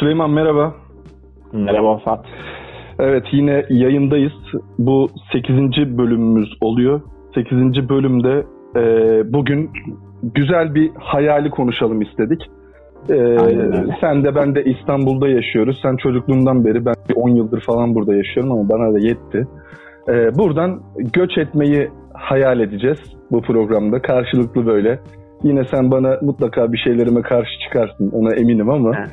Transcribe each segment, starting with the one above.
Süleyman merhaba. Merhaba Fat. Evet yine yayındayız. Bu 8. bölümümüz oluyor. 8. bölümde e, bugün güzel bir hayali konuşalım istedik. E, sen de ben de İstanbul'da yaşıyoruz. Sen çocukluğumdan beri ben 10 yıldır falan burada yaşıyorum ama bana da yetti. E, buradan göç etmeyi hayal edeceğiz bu programda. Karşılıklı böyle Yine sen bana mutlaka bir şeylerime karşı çıkarsın ona eminim ama. Ha.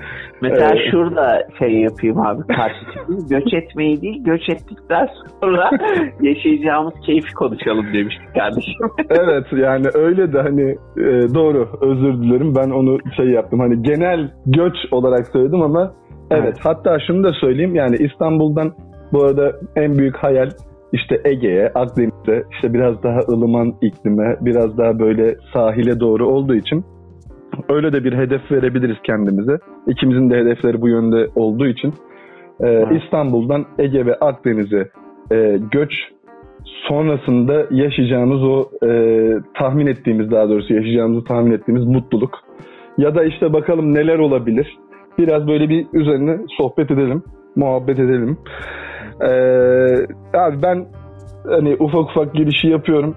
Mesela ee, şurada şey yapayım abi karşı çıkayım. göç etmeyi değil göç ettikten sonra yaşayacağımız keyfi konuşalım demiştik kardeşim. evet yani öyle de hani e, doğru özür dilerim ben onu şey yaptım. Hani genel göç olarak söyledim ama evet, evet. hatta şunu da söyleyeyim yani İstanbul'dan bu arada en büyük hayal işte Ege'ye, Akdeniz'e, işte biraz daha ılıman iklime, biraz daha böyle sahile doğru olduğu için öyle de bir hedef verebiliriz kendimize. İkimizin de hedefleri bu yönde olduğu için e, İstanbul'dan Ege ve Akdeniz'e e, göç sonrasında yaşayacağımız o e, tahmin ettiğimiz daha doğrusu yaşayacağımızı tahmin ettiğimiz mutluluk ya da işte bakalım neler olabilir. Biraz böyle bir üzerine sohbet edelim, muhabbet edelim. Ee, abi ben hani ufak ufak girişi yapıyorum.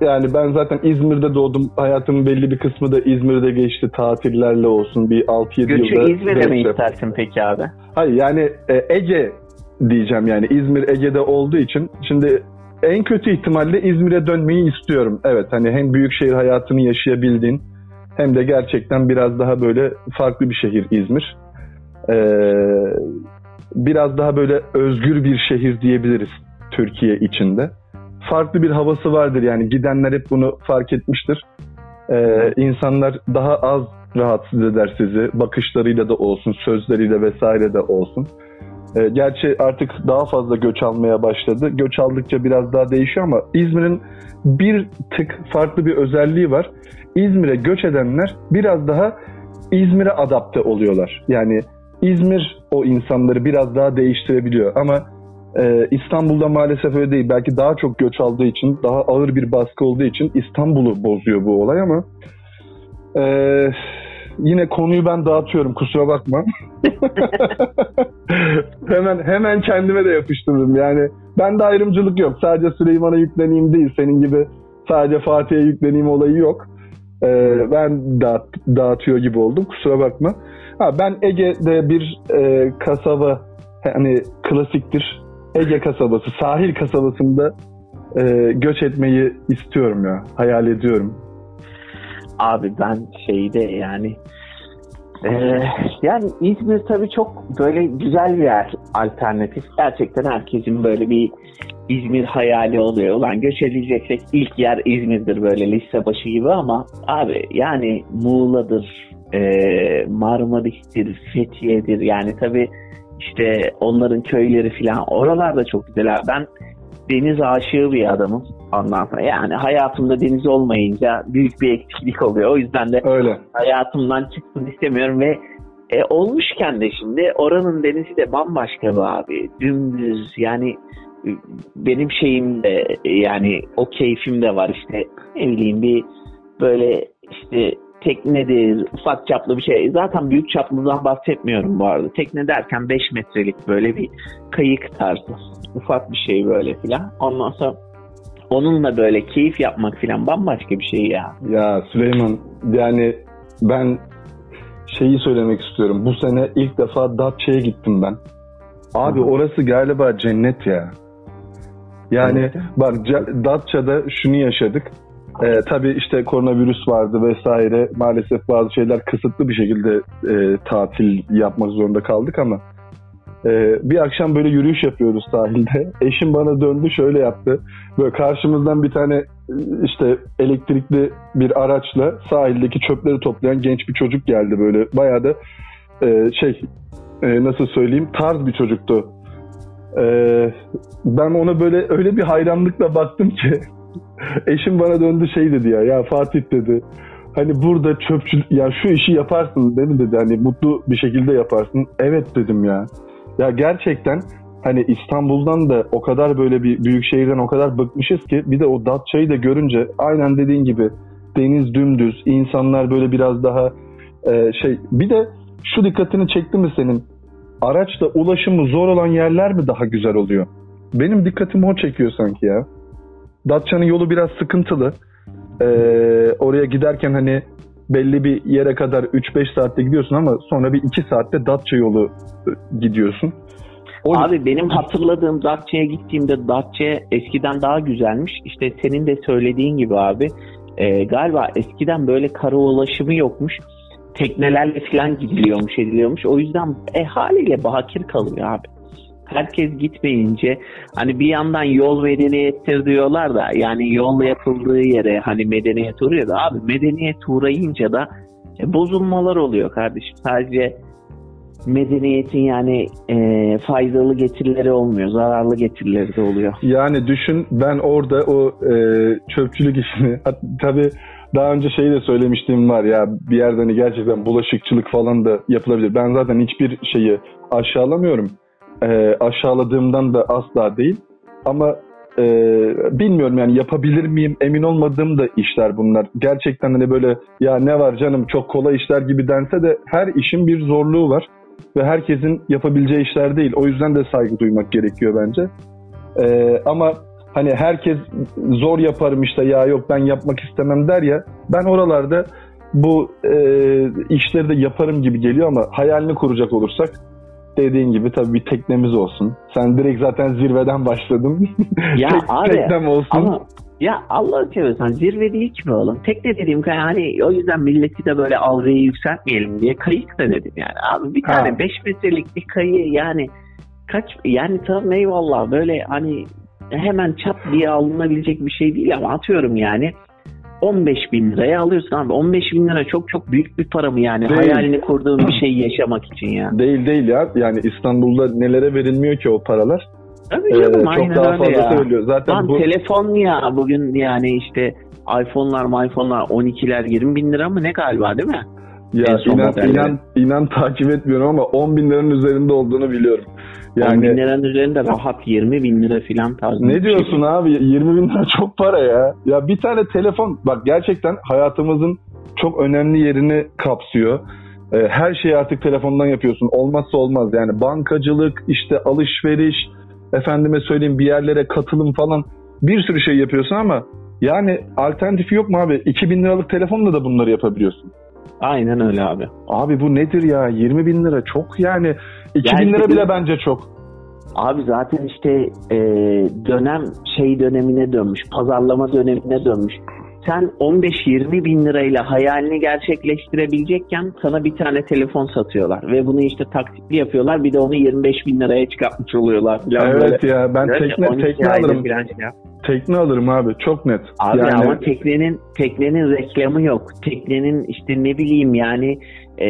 Yani ben zaten İzmir'de doğdum. Hayatımın belli bir kısmı da İzmir'de geçti. Tatillerle olsun bir 6-7 yılda. Göçü İzmir'de mi istersin peki abi? Hayır yani e, Ege diyeceğim yani İzmir Ege'de olduğu için. Şimdi en kötü ihtimalle İzmir'e dönmeyi istiyorum. Evet hani hem büyük şehir hayatını yaşayabildiğin hem de gerçekten biraz daha böyle farklı bir şehir İzmir. Ee, biraz daha böyle özgür bir şehir diyebiliriz Türkiye içinde. Farklı bir havası vardır yani gidenler hep bunu fark etmiştir. Ee, insanlar daha az rahatsız eder sizi bakışlarıyla da olsun, sözleriyle vesaire de olsun. Ee, gerçi artık daha fazla göç almaya başladı. Göç aldıkça biraz daha değişiyor ama İzmir'in bir tık farklı bir özelliği var. İzmir'e göç edenler biraz daha İzmir'e adapte oluyorlar. Yani İzmir o insanları biraz daha değiştirebiliyor ama e, İstanbul'da maalesef öyle değil. Belki daha çok göç aldığı için, daha ağır bir baskı olduğu için İstanbul'u bozuyor bu olay ama e, yine konuyu ben dağıtıyorum kusura bakma. hemen hemen kendime de yapıştırdım. Yani ben de ayrımcılık yok. Sadece Süleyman'a yükleneyim değil. Senin gibi sadece Fatih'e yükleneyim olayı yok. Ee, ben dağıt, dağıtıyor gibi oldum. Kusura bakma. Ha, ben Ege'de bir e, kasaba hani klasiktir. Ege kasabası, sahil kasabasında e, göç etmeyi istiyorum ya. Hayal ediyorum. Abi ben şeyde yani ee, yani İzmir tabii çok böyle güzel bir yer alternatif. Gerçekten herkesin böyle bir İzmir hayali oluyor. Ulan göç edeceksek ilk yer İzmir'dir böyle liste başı gibi ama abi yani Muğla'dır, e, Marmaris'tir, Fethiye'dir. Yani tabii işte onların köyleri falan oralar da çok güzel. Ben deniz aşığı bir adamım ondan sonra. Yani hayatımda deniz olmayınca büyük bir eksiklik oluyor. O yüzden de Öyle. hayatımdan çıksın istemiyorum ve e, olmuşken de şimdi oranın denizi de bambaşka bir abi. Dümdüz yani benim şeyim de yani o keyfim de var işte ne bileyim bir böyle işte teknedir, ufak çaplı bir şey. Zaten büyük çaplıdan bahsetmiyorum bu arada. Tekne derken 5 metrelik böyle bir kayık tarzı. Ufak bir şey böyle filan. Ondan sonra onunla böyle keyif yapmak filan bambaşka bir şey ya. Ya Süleyman yani ben şeyi söylemek istiyorum. Bu sene ilk defa Datça'ya gittim ben. Abi Hı. orası galiba cennet ya. Yani evet. bak Datça'da şunu yaşadık. Ee, tabii işte koronavirüs vardı vesaire. Maalesef bazı şeyler kısıtlı bir şekilde e, tatil yapmak zorunda kaldık ama e, bir akşam böyle yürüyüş yapıyoruz sahilde. Eşim bana döndü şöyle yaptı. Böyle karşımızdan bir tane işte elektrikli bir araçla sahildeki çöpleri toplayan genç bir çocuk geldi böyle. Bayağı da e, şey e, nasıl söyleyeyim tarz bir çocuktu. E, ben ona böyle öyle bir hayranlıkla baktım ki Eşim bana döndü şey dedi ya. Ya Fatih dedi. Hani burada çöpçü ya şu işi yaparsın mi dedi. Hani mutlu bir şekilde yaparsın. Evet dedim ya. Ya gerçekten hani İstanbul'dan da o kadar böyle bir büyük şehirden o kadar bıkmışız ki bir de o Datça'yı da görünce aynen dediğin gibi deniz dümdüz, insanlar böyle biraz daha e, şey bir de şu dikkatini çekti mi senin? Araçla ulaşımı zor olan yerler mi daha güzel oluyor? Benim dikkatimi o çekiyor sanki ya. Datça'nın yolu biraz sıkıntılı. Ee, oraya giderken hani belli bir yere kadar 3-5 saatte gidiyorsun ama sonra bir 2 saatte Datça yolu e, gidiyorsun. O... Abi benim hatırladığım Datça'ya gittiğimde Datça eskiden daha güzelmiş. İşte senin de söylediğin gibi abi e, galiba eskiden böyle kara ulaşımı yokmuş. Teknelerle falan gidiliyormuş ediliyormuş. O yüzden e, haliyle bakir kalıyor abi herkes gitmeyince hani bir yandan yol medeniyettir diyorlar da yani yol yapıldığı yere hani medeniyet uğruyor da abi medeniyet uğrayınca da e, bozulmalar oluyor kardeşim. Sadece medeniyetin yani e, faydalı getirileri olmuyor. Zararlı getirileri de oluyor. Yani düşün ben orada o e, çöpçülük işini tabii daha önce şeyi de söylemiştim var ya bir yerden hani gerçekten bulaşıkçılık falan da yapılabilir. Ben zaten hiçbir şeyi aşağılamıyorum e, aşağıladığımdan da asla değil. Ama e, bilmiyorum yani yapabilir miyim emin olmadığım da işler bunlar. Gerçekten hani böyle ya ne var canım çok kolay işler gibi dense de her işin bir zorluğu var. Ve herkesin yapabileceği işler değil. O yüzden de saygı duymak gerekiyor bence. E, ama hani herkes zor yaparım işte ya yok ben yapmak istemem der ya. Ben oralarda bu e, işleri de yaparım gibi geliyor ama hayalini kuracak olursak dediğin gibi tabii bir teknemiz olsun. Sen direkt zaten zirveden başladın. Ya Tek, abi teknem olsun. Ama ya Allah seversen zirve değil ki oğlum. Tekne dediğim hani o yüzden milleti de böyle algıyı yükseltmeyelim diye kayık da dedim yani. Abi bir tane 5 metrelik bir kayı yani kaç yani tamam eyvallah böyle hani hemen çat diye alınabilecek bir şey değil ama atıyorum yani 15 bin liraya alıyorsun abi. 15 bin lira çok çok büyük bir para mı yani? Değil. Hayalini kurduğun bir şeyi yaşamak için ya. Değil değil ya. Yani İstanbul'da nelere verilmiyor ki o paralar? Tabii canım, ee, çok daha fazla ya. söylüyor. Zaten Lan bu... telefon ya bugün yani işte iPhone'lar, iPhone'lar 12'ler 20 bin lira mı ne galiba değil mi? Ya inan, inan, inan takip etmiyorum ama 10 bin liranın üzerinde olduğunu biliyorum. Yani 10 bin liranın üzerinde rahat 20 bin lira filan tarzı. Ne diyorsun şey. abi? 20 bin lira çok para ya. Ya bir tane telefon bak gerçekten hayatımızın çok önemli yerini kapsıyor. Ee, her şeyi artık telefondan yapıyorsun. Olmazsa olmaz yani bankacılık, işte alışveriş, efendime söyleyeyim bir yerlere katılım falan bir sürü şey yapıyorsun ama yani alternatifi yok mu abi? 2000 liralık telefonla da bunları yapabiliyorsun. Aynen öyle abi. Abi bu nedir ya? 20 bin lira çok yani. 2 bin lira bile bence çok. Abi zaten işte e, dönem şey dönemine dönmüş, pazarlama dönemine dönmüş. Sen 15-20 bin lirayla hayalini gerçekleştirebilecekken sana bir tane telefon satıyorlar. Ve bunu işte taksitli yapıyorlar. Bir de onu 25 bin liraya çıkartmış oluyorlar. evet böyle. ya ben tekne, tekne alırım. Şey tekne alırım abi çok net. Abi yani... ama teknenin teknenin reklamı yok. Teknenin işte ne bileyim yani e,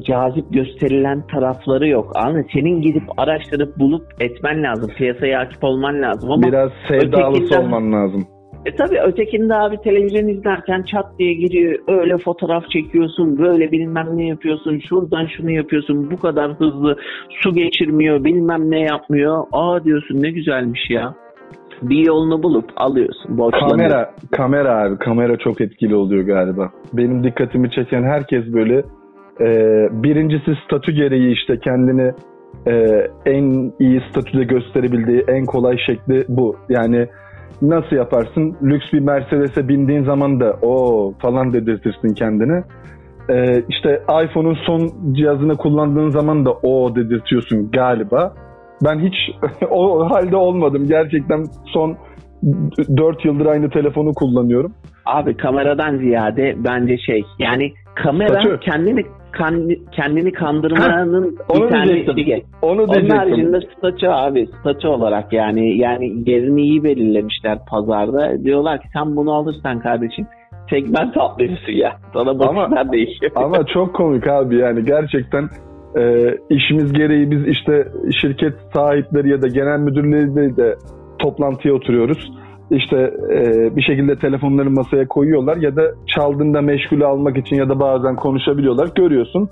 cazip gösterilen tarafları yok. Anladın Senin gidip araştırıp bulup etmen lazım. Piyasaya akip olman lazım. Ama Biraz sevdalısı olman lazım. E tabi ötekinde abi televizyon izlerken çat diye giriyor öyle fotoğraf çekiyorsun böyle bilmem ne yapıyorsun şuradan şunu yapıyorsun bu kadar hızlı su geçirmiyor bilmem ne yapmıyor. Aa diyorsun ne güzelmiş ya bir yolunu bulup alıyorsun. Kamera, kamera abi. Kamera çok etkili oluyor galiba. Benim dikkatimi çeken herkes böyle e, birincisi statü gereği işte kendini e, en iyi statüde gösterebildiği en kolay şekli bu. Yani nasıl yaparsın? Lüks bir Mercedes'e bindiğin zaman da o falan dedirtirsin kendini. Ee, işte iPhone'un son cihazını kullandığın zaman da o dedirtiyorsun galiba. Ben hiç o halde olmadım. Gerçekten son 4 yıldır aynı telefonu kullanıyorum. Abi kameradan ziyade bence şey yani kamera Statü. kendini kendini kandırmanın ha, bir tanesi. Onu Onun haricinde statü abi statü olarak yani yani yerini iyi belirlemişler pazarda. Diyorlar ki sen bunu alırsan kardeşim segment atlıyorsun ya. Sana bakışlar değişiyor. Ama çok komik abi yani gerçekten e, işimiz gereği biz işte şirket sahipleri ya da genel müdürleriyle de toplantıya oturuyoruz. İşte e, bir şekilde telefonları masaya koyuyorlar ya da çaldığında meşgule almak için ya da bazen konuşabiliyorlar. Görüyorsun.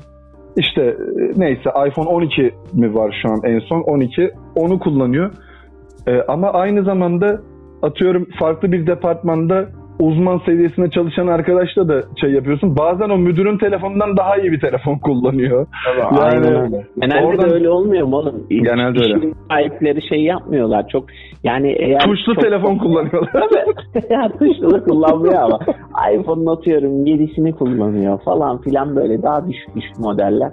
İşte e, neyse iPhone 12 mi var şu an en son 12 onu kullanıyor. E, ama aynı zamanda atıyorum farklı bir departmanda uzman seviyesinde çalışan arkadaşla da şey yapıyorsun. Bazen o müdürün telefonundan daha iyi bir telefon kullanıyor. Tabii, aynen öyle. Genelde oradan- de öyle olmuyor mu oğlum? Genelde İş- öyle. işin sahipleri şey yapmıyorlar. Çok yani eğer Tuşlu çok- telefon kullanıyorlar. Tabii. ya tuşlu kullanmıyor ama iPhone'un atıyorum 7'sini kullanıyor falan filan böyle daha düşük düşük modeller.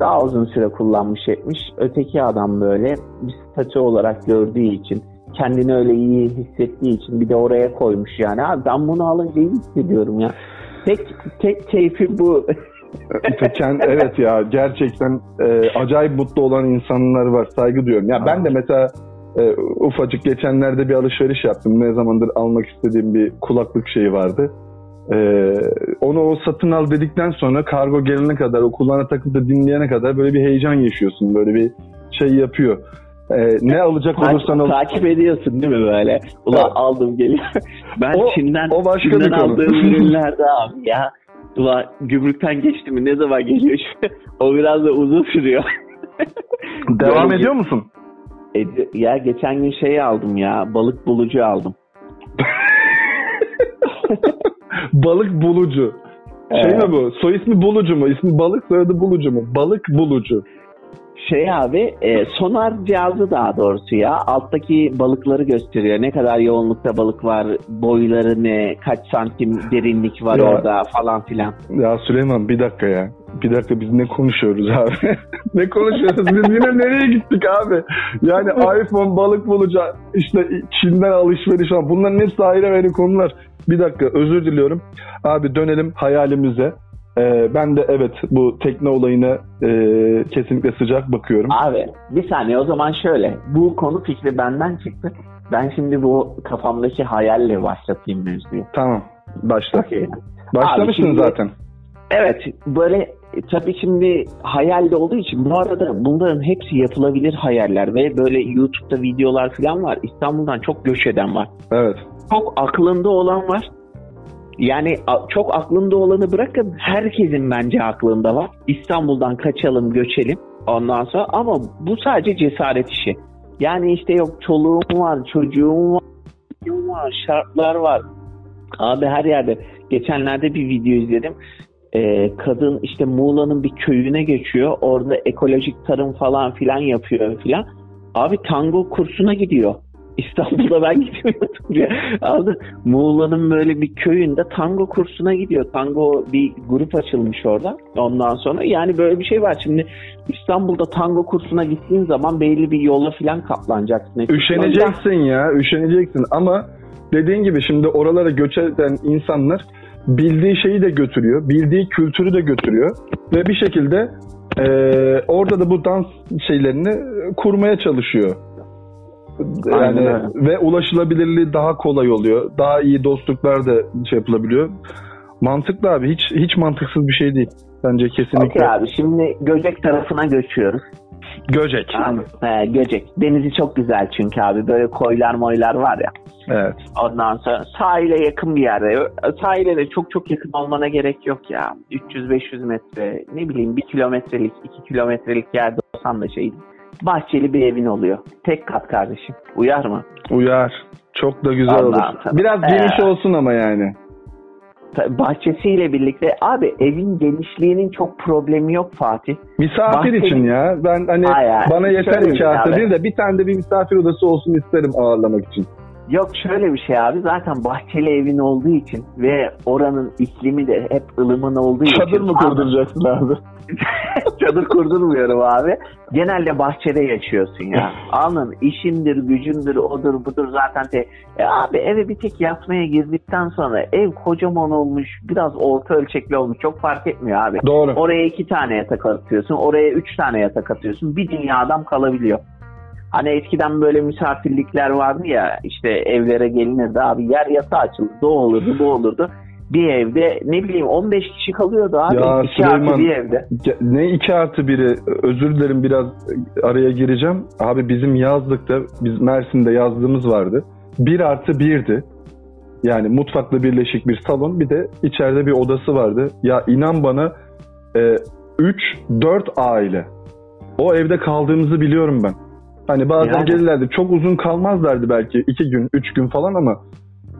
Daha uzun süre kullanmış etmiş. Öteki adam böyle bir statü olarak gördüğü için kendini öyle iyi hissettiği için bir de oraya koymuş yani. Abi ben bunu alınca iyi hissediyorum ya. Tek tek keyfi bu. Ken- evet ya gerçekten e, acayip mutlu olan insanlar var. Saygı duyuyorum. Ya ben de mesela e, ufacık geçenlerde bir alışveriş yaptım. Ne zamandır almak istediğim bir kulaklık şeyi vardı. E, onu o satın al dedikten sonra kargo gelene kadar o kulağına takıp da dinleyene kadar böyle bir heyecan yaşıyorsun. Böyle bir şey yapıyor. E, ne alacak olursan al. takip ediyorsun değil mi böyle? Ulan Evet. aldım geliyor. Ben O- Çin'den, o başka Çin'den aldığım ürünlerde abi ya. Ulan gümrükten geçti mi ne zaman geliyor? o biraz da uzun sürüyor. Devam ediyor musun? E, ya geçen gün şey aldım ya balık bulucu aldım. Balık bulucu. Şey Evet. mi bu? Soy ismi bulucu mu? İsmi balık soyadı bulucu mu? Balık bulucu. Şey abi e, sonar cihazı daha doğrusu ya alttaki balıkları gösteriyor. Ne kadar yoğunlukta balık var, boyları ne, kaç santim derinlik var Ya. orada falan filan. Ya Süleyman bir dakika ya. Bir dakika biz ne konuşuyoruz abi? ne konuşuyoruz? Biz yine nereye gittik abi? Yani iPhone, balık bulucu, işte Çin'den alışveriş falan. Bunların hepsi ayrı ayrı konular. Bir dakika özür diliyorum. Abi dönelim hayalimize. Ee, ben de evet bu tekne olayına e, kesinlikle sıcak bakıyorum. Abi bir saniye o zaman şöyle. Bu konu fikri benden çıktı. Ben şimdi bu kafamdaki hayalle başlatayım mevzuyu. Tamam başla. Okey. Başlamışsın şimdi- zaten. Evet böyle tabii şimdi hayalde olduğu için bu arada bunların hepsi yapılabilir hayaller ve böyle YouTube'da videolar falan var. İstanbul'dan çok göç eden var. Evet. Çok aklında olan var. Yani çok aklında olanı bırakın herkesin bence aklında var. İstanbul'dan kaçalım göçelim ondan sonra ama bu sadece cesaret işi. Yani işte yok çoluğum var, çocuğum var, çocuğum var, şartlar var. Abi her yerde. Geçenlerde bir video izledim. Ee, kadın işte Muğla'nın bir köyüne geçiyor. Orada ekolojik tarım falan filan yapıyor filan. Abi tango kursuna gidiyor. İstanbul'da ben gidiyordum ya. Abi Muğla'nın böyle bir köyünde tango kursuna gidiyor. Tango bir grup açılmış orada. Ondan sonra yani böyle bir şey var. Şimdi İstanbul'da tango kursuna gittiğin zaman belli bir yola filan kaplanacaksın. Üşeneceksin ya, üşeneceksin ama dediğin gibi şimdi oralara göç eden insanlar bildiği şeyi de götürüyor, bildiği kültürü de götürüyor ve bir şekilde eee, orada da bu dans şeylerini kurmaya çalışıyor. Yani ve ulaşılabilirliği daha kolay oluyor. Daha iyi dostluklar da şey yapılabiliyor. Mantıklı abi. Hiç hiç mantıksız bir şey değil. Bence kesinlikle. Okey abi şimdi Göcek tarafına göçüyoruz. Göcek. Abi, he, Göcek. Denizi çok güzel çünkü abi. Böyle koylar moylar var ya. Evet. Ondan sonra sahile yakın bir yerde. Sahile de çok çok yakın olmana gerek yok ya. 300-500 metre ne bileyim 1 kilometrelik 2 kilometrelik yerde olsan da şey bahçeli bir evin oluyor. Tek kat kardeşim. Uyar mı? Uyar. Çok da güzel Allah olur. tabii. Biraz geniş Ee. olsun ama yani. Bahçesiyle birlikte abi evin genişliğinin çok problemi yok Fatih. Misafir Bahçeli- için ya. Ben hani Hayır, bana yeter Şöyle iki artı bir de bir tane de bir misafir odası olsun isterim ağırlamak için. Yok şöyle bir şey abi zaten bahçeli evin olduğu için ve oranın iklimi de hep ılımın olduğu için. Çadır mı kurduracaksın abi? Çadır kurdurmuyorum abi. Genelde bahçede yaşıyorsun ya. Anın işindir, gücündür, odur budur zaten. Te... E abi eve bir tek yatmaya girdikten sonra ev kocaman olmuş, biraz orta ölçekli olmuş. Çok fark etmiyor abi. Doğru. Oraya iki tane yatak atıyorsun, oraya üç tane yatak atıyorsun. Bir dünya adam kalabiliyor. Hani eskiden böyle misafirlikler vardı ya işte evlere gelinirdi abi yer yatağı açıldı o olurdu bu olurdu. Bir evde ne bileyim 15 kişi kalıyordu abi. Ya iki Süleyman, artı bir evde. Ne iki artı biri özür dilerim biraz araya gireceğim. Abi bizim yazlıkta biz Mersin'de yazdığımız vardı. Bir artı birdi. Yani mutfakla birleşik bir salon bir de içeride bir odası vardı. Ya inan bana 3 4 aile. O evde kaldığımızı biliyorum ben. Hani bazen Yani. gelirlerdi. Çok uzun kalmazlardı belki. iki gün, üç gün falan ama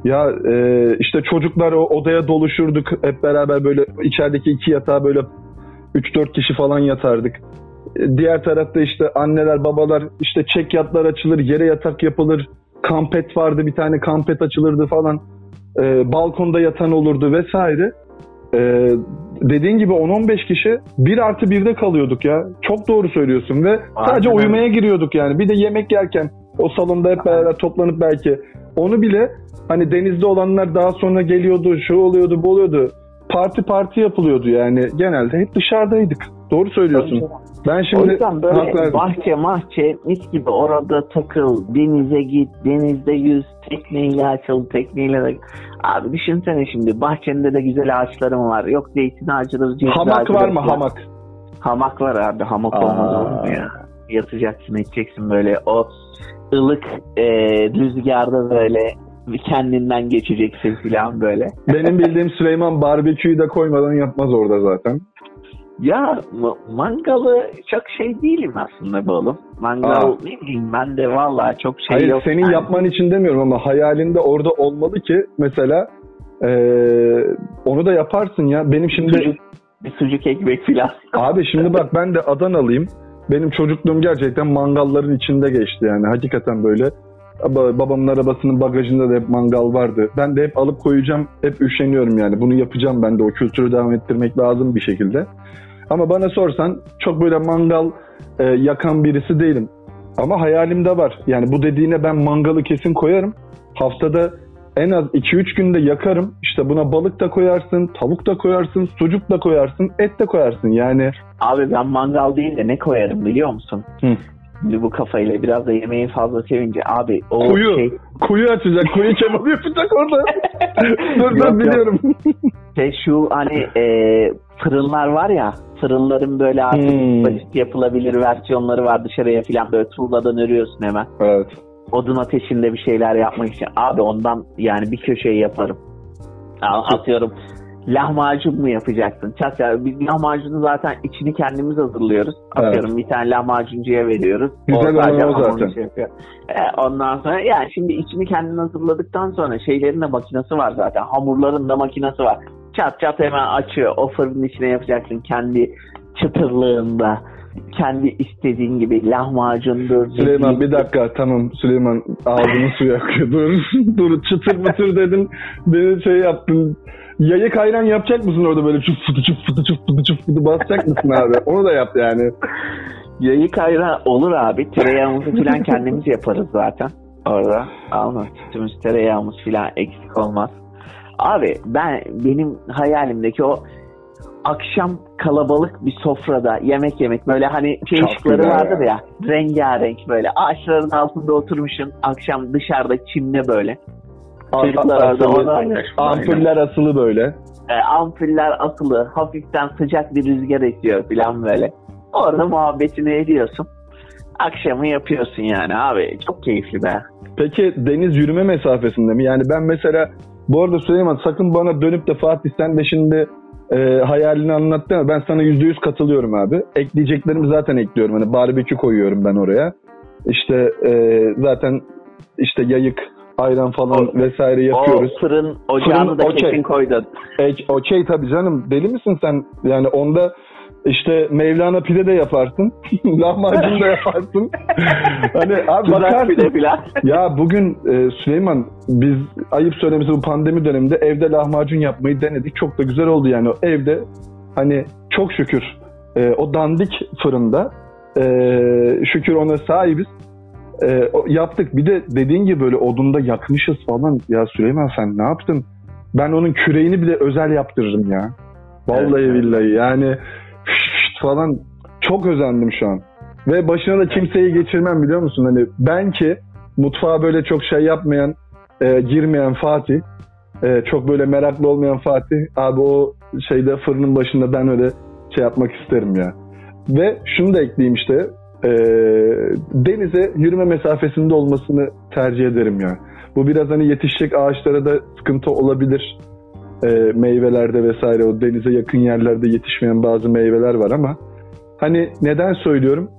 Ya e, işte çocuklar o odaya doluşurduk hep beraber böyle içerideki iki yatağa böyle 3-4 kişi falan yatardık. E, Diğer tarafta işte anneler babalar işte çek yatlar açılır yere yatak yapılır. Kampet vardı bir tane kampet açılırdı falan. E, balkonda yatan olurdu vesaire. E, dediğin gibi 10-15 kişi bir artı birde kalıyorduk ya. Çok doğru söylüyorsun ve sadece Aynen. uyumaya giriyorduk yani. Bir de yemek yerken o salonda hep beraber toplanıp belki onu bile hani denizde olanlar daha sonra geliyordu, şu oluyordu, bu oluyordu. Parti parti yapılıyordu yani. Genelde hep dışarıdaydık. Doğru söylüyorsun. Ben O şimdi yüzden hak böyle verdim. bahçe mahçe mis gibi orada takıl, denize git, denizde yüz, tekneyle açıl, tekneyle de... Abi düşünsene şimdi bahçende de güzel ağaçlarım var. Yok zeytin ağacıdır, ceviz hamak ağacıdır var mı hamak? Hamak var abi. Hamak olmaz olur mu ya? Yatacaksın edeceksin böyle o ılık e, rüzgarda böyle kendinden geçeceksin falan böyle. Benim bildiğim Süleyman barbeküyü de koymadan yapmaz orada zaten. Ya ma- mangalı çok şey değilim aslında bu oğlum. Mangal Aa. ne bileyim ben de vallahi çok şey Hayır yok. senin Yani yapman için demiyorum ama hayalinde orada olmalı ki mesela eee, onu da yaparsın ya. Benim şimdi sucuk, bir sucuk ekmek falan. abi şimdi bak ben de Adanalıyım. Benim çocukluğum gerçekten mangalların içinde geçti yani. Hakikaten böyle. Ba- Babamın arabasının bagajında da hep mangal vardı. Ben de hep alıp koyacağım. Hep üşeniyorum yani. Bunu yapacağım ben de. O kültürü devam ettirmek lazım bir şekilde. Ama bana sorsan çok böyle mangal e, yakan birisi değilim. Ama hayalimde var. Yani bu dediğine ben mangalı kesin koyarım. Haftada en az 2-3 günde yakarım. İşte buna balık da koyarsın, tavuk da koyarsın, sucuk da koyarsın, et de koyarsın. Yani Abi ben mangal değil de ne koyarım biliyor musun? Hı. Şimdi bu kafayla biraz da yemeği fazla sevince abi o Kuyu. şey, kuyu açacak, kuyu kebabı yapacak orada. dur dur biliyorum. şey şu hani e, fırınlar var ya fırınların böyle artık Hmm. basit yapılabilir versiyonları var dışarıya falan böyle tuğladan örüyorsun hemen. evet. odun ateşinde bir şeyler yapmak için. Abi ondan yani bir köşeyi yaparım. Atıyorum lahmacun mu yapacaksın? Çat ya biz lahmacunu zaten içini kendimiz hazırlıyoruz. Evet. Atıyorum bir tane lahmacuncuya veriyoruz. Güzel sadece olan o zaten. şey yapıyor. E, ondan sonra yani şimdi içini kendin hazırladıktan sonra şeylerin de makinesi var zaten. Hamurların da makinesi var. Çat çat hemen açıyor. O fırının içine yapacaksın kendi çıtırlığında. Kendi istediğin gibi lahmacundur. Süleyman bir dakika tamam Süleyman ağzını suya akıyor. Dur, dur çıtır mıtır dedin. Beni şey yaptın. Yayık ayran yapacak mısın orada böyle çuf fıtı çuf fıtı çuf fıtı çuf fıtı basacak mısın abi? Onu da yap yani. Yayık ayran olur abi. Tereyağımızı falan kendimiz yaparız zaten. Orada. Alma. Sütümüz, tereyağımız falan eksik olmaz. Abi ben benim hayalimdeki o akşam kalabalık bir sofrada yemek yemek böyle hani şey Çok ışıkları vardır ya. ya rengarenk böyle ağaçların altında oturmuşsun akşam dışarıda çimde böyle Çocuklar asılı-. Ampuller asılı böyle. e, ampuller asılı hafiften sıcak bir rüzgar esiyor falan böyle orada muhabbetini ediyorsun akşamı yapıyorsun yani abi çok keyifli be. Peki deniz yürüme mesafesinde mi? Yani ben mesela bu arada Süleyman sakın bana dönüp de Fatih sen de şimdi e, hayalini anlattın ama ben sana yüzde yüz katılıyorum abi. Ekleyeceklerimi zaten ekliyorum. Hani barbekü koyuyorum ben oraya. İşte e, zaten işte yayık, ayran falan O- vesaire yapıyoruz. O fırın ocağını Fırın, da okey. kesin koydun. E, okey tabii canım. Deli misin sen? Yani onda işte Mevlana pide de yaparsın. Lahmacun da yaparsın. hani abi bakarsın. Ya bugün e, Süleyman biz ayıp söylemesi bu pandemi döneminde evde lahmacun yapmayı denedik. Çok da güzel oldu yani. Evde hani çok şükür e, o dandik fırında e, şükür ona sahibiz. E, yaptık. Bir de dediğin gibi böyle odunda yakmışız falan. Ya Süleyman sen ne yaptın? Ben onun küreğini bile özel yaptırırım ya. Vallahi Evet, billahi yani falan çok özendim şu an. Ve başına da kimseyi geçirmem biliyor musun? Hani ben ki mutfağa böyle çok şey yapmayan, e, girmeyen Fatih, e, çok böyle meraklı olmayan Fatih, abi o şeyde fırının başında ben öyle şey yapmak isterim ya. Ve şunu da ekleyeyim işte, e, denize yürüme mesafesinde olmasını tercih ederim ya. Bu biraz hani yetişecek ağaçlara da sıkıntı olabilir. E, meyvelerde vesaire o denize yakın yerlerde yetişmeyen bazı meyveler var ama hani neden söylüyorum?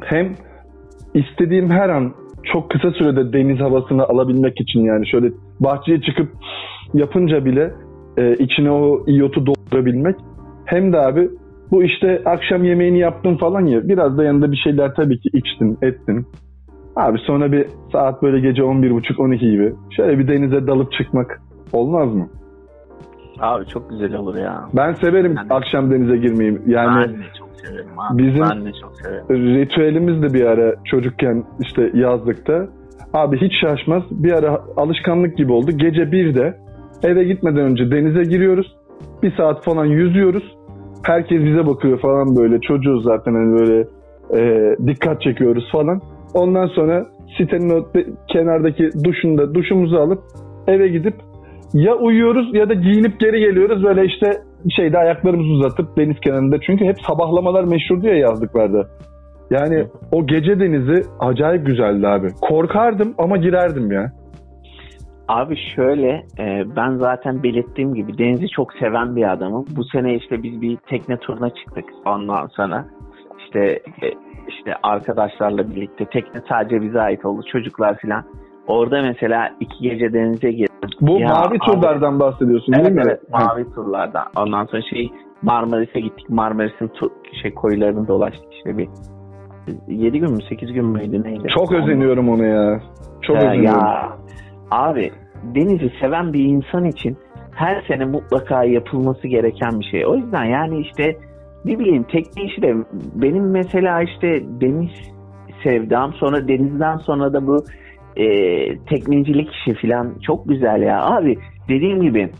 Hem istediğim her an çok kısa sürede deniz havasını alabilmek için yani şöyle bahçeye çıkıp yapınca bile e, içine o iyotu doldurabilmek. Hem de abi bu işte akşam yemeğini yaptın falan ya biraz da yanında bir şeyler tabii ki içtin ettin. Abi sonra bir saat böyle gece 11.30-12 gibi şöyle bir denize dalıp çıkmak olmaz mı? Abi çok güzel olur ya. Ben severim Yani- akşam denize girmeyi. Yani ben de çok severim abi. Bizim- Ben de çok severim. ritüelimiz de bir ara çocukken işte yazlıkta. Abi hiç şaşmaz. Bir ara alışkanlık gibi oldu. Gece 1'de eve gitmeden önce denize giriyoruz. Bir saat falan yüzüyoruz. Herkes bize bakıyor falan böyle. Çocuğuz zaten hani böyle e, dikkat çekiyoruz falan. Ondan sonra sitenin o kenardaki duşunda duşumuzu alıp eve gidip ya uyuyoruz ya da giyinip geri geliyoruz. Böyle işte şeyde ayaklarımızı uzatıp deniz kenarında. Çünkü hep sabahlamalar meşhurdu ya yazlıklarda. Yani o gece denizi acayip güzeldi abi. Korkardım ama girerdim ya. Abi şöyle e, ben zaten belirttiğim gibi denizi çok seven bir adamım. Bu sene işte biz bir tekne turuna çıktık ondan sonra. İşte e, işte arkadaşlarla birlikte tekne sadece bize ait oldu çocuklar filan. Orada mesela iki gece denize girdim. Bu Ya mavi abi- turlardan bahsediyorsun Evet değil mi? evet mavi turlardan. Ondan sonra şey Marmaris'e gittik. Marmaris'in tu- şey koylarını dolaştık işte bir 7 gün mü 8 gün müydü neydi? Çok özeniyorum ona ya. Çok Ha, özeniyorum. Ya abi denizi seven bir insan için her sene mutlaka yapılması gereken bir şey. O yüzden yani işte ne bileyim tekne işi de benim mesela işte deniz sevdam sonra denizden sonra da bu e, teknecilik işi falan çok güzel ya. Abi dediğim gibi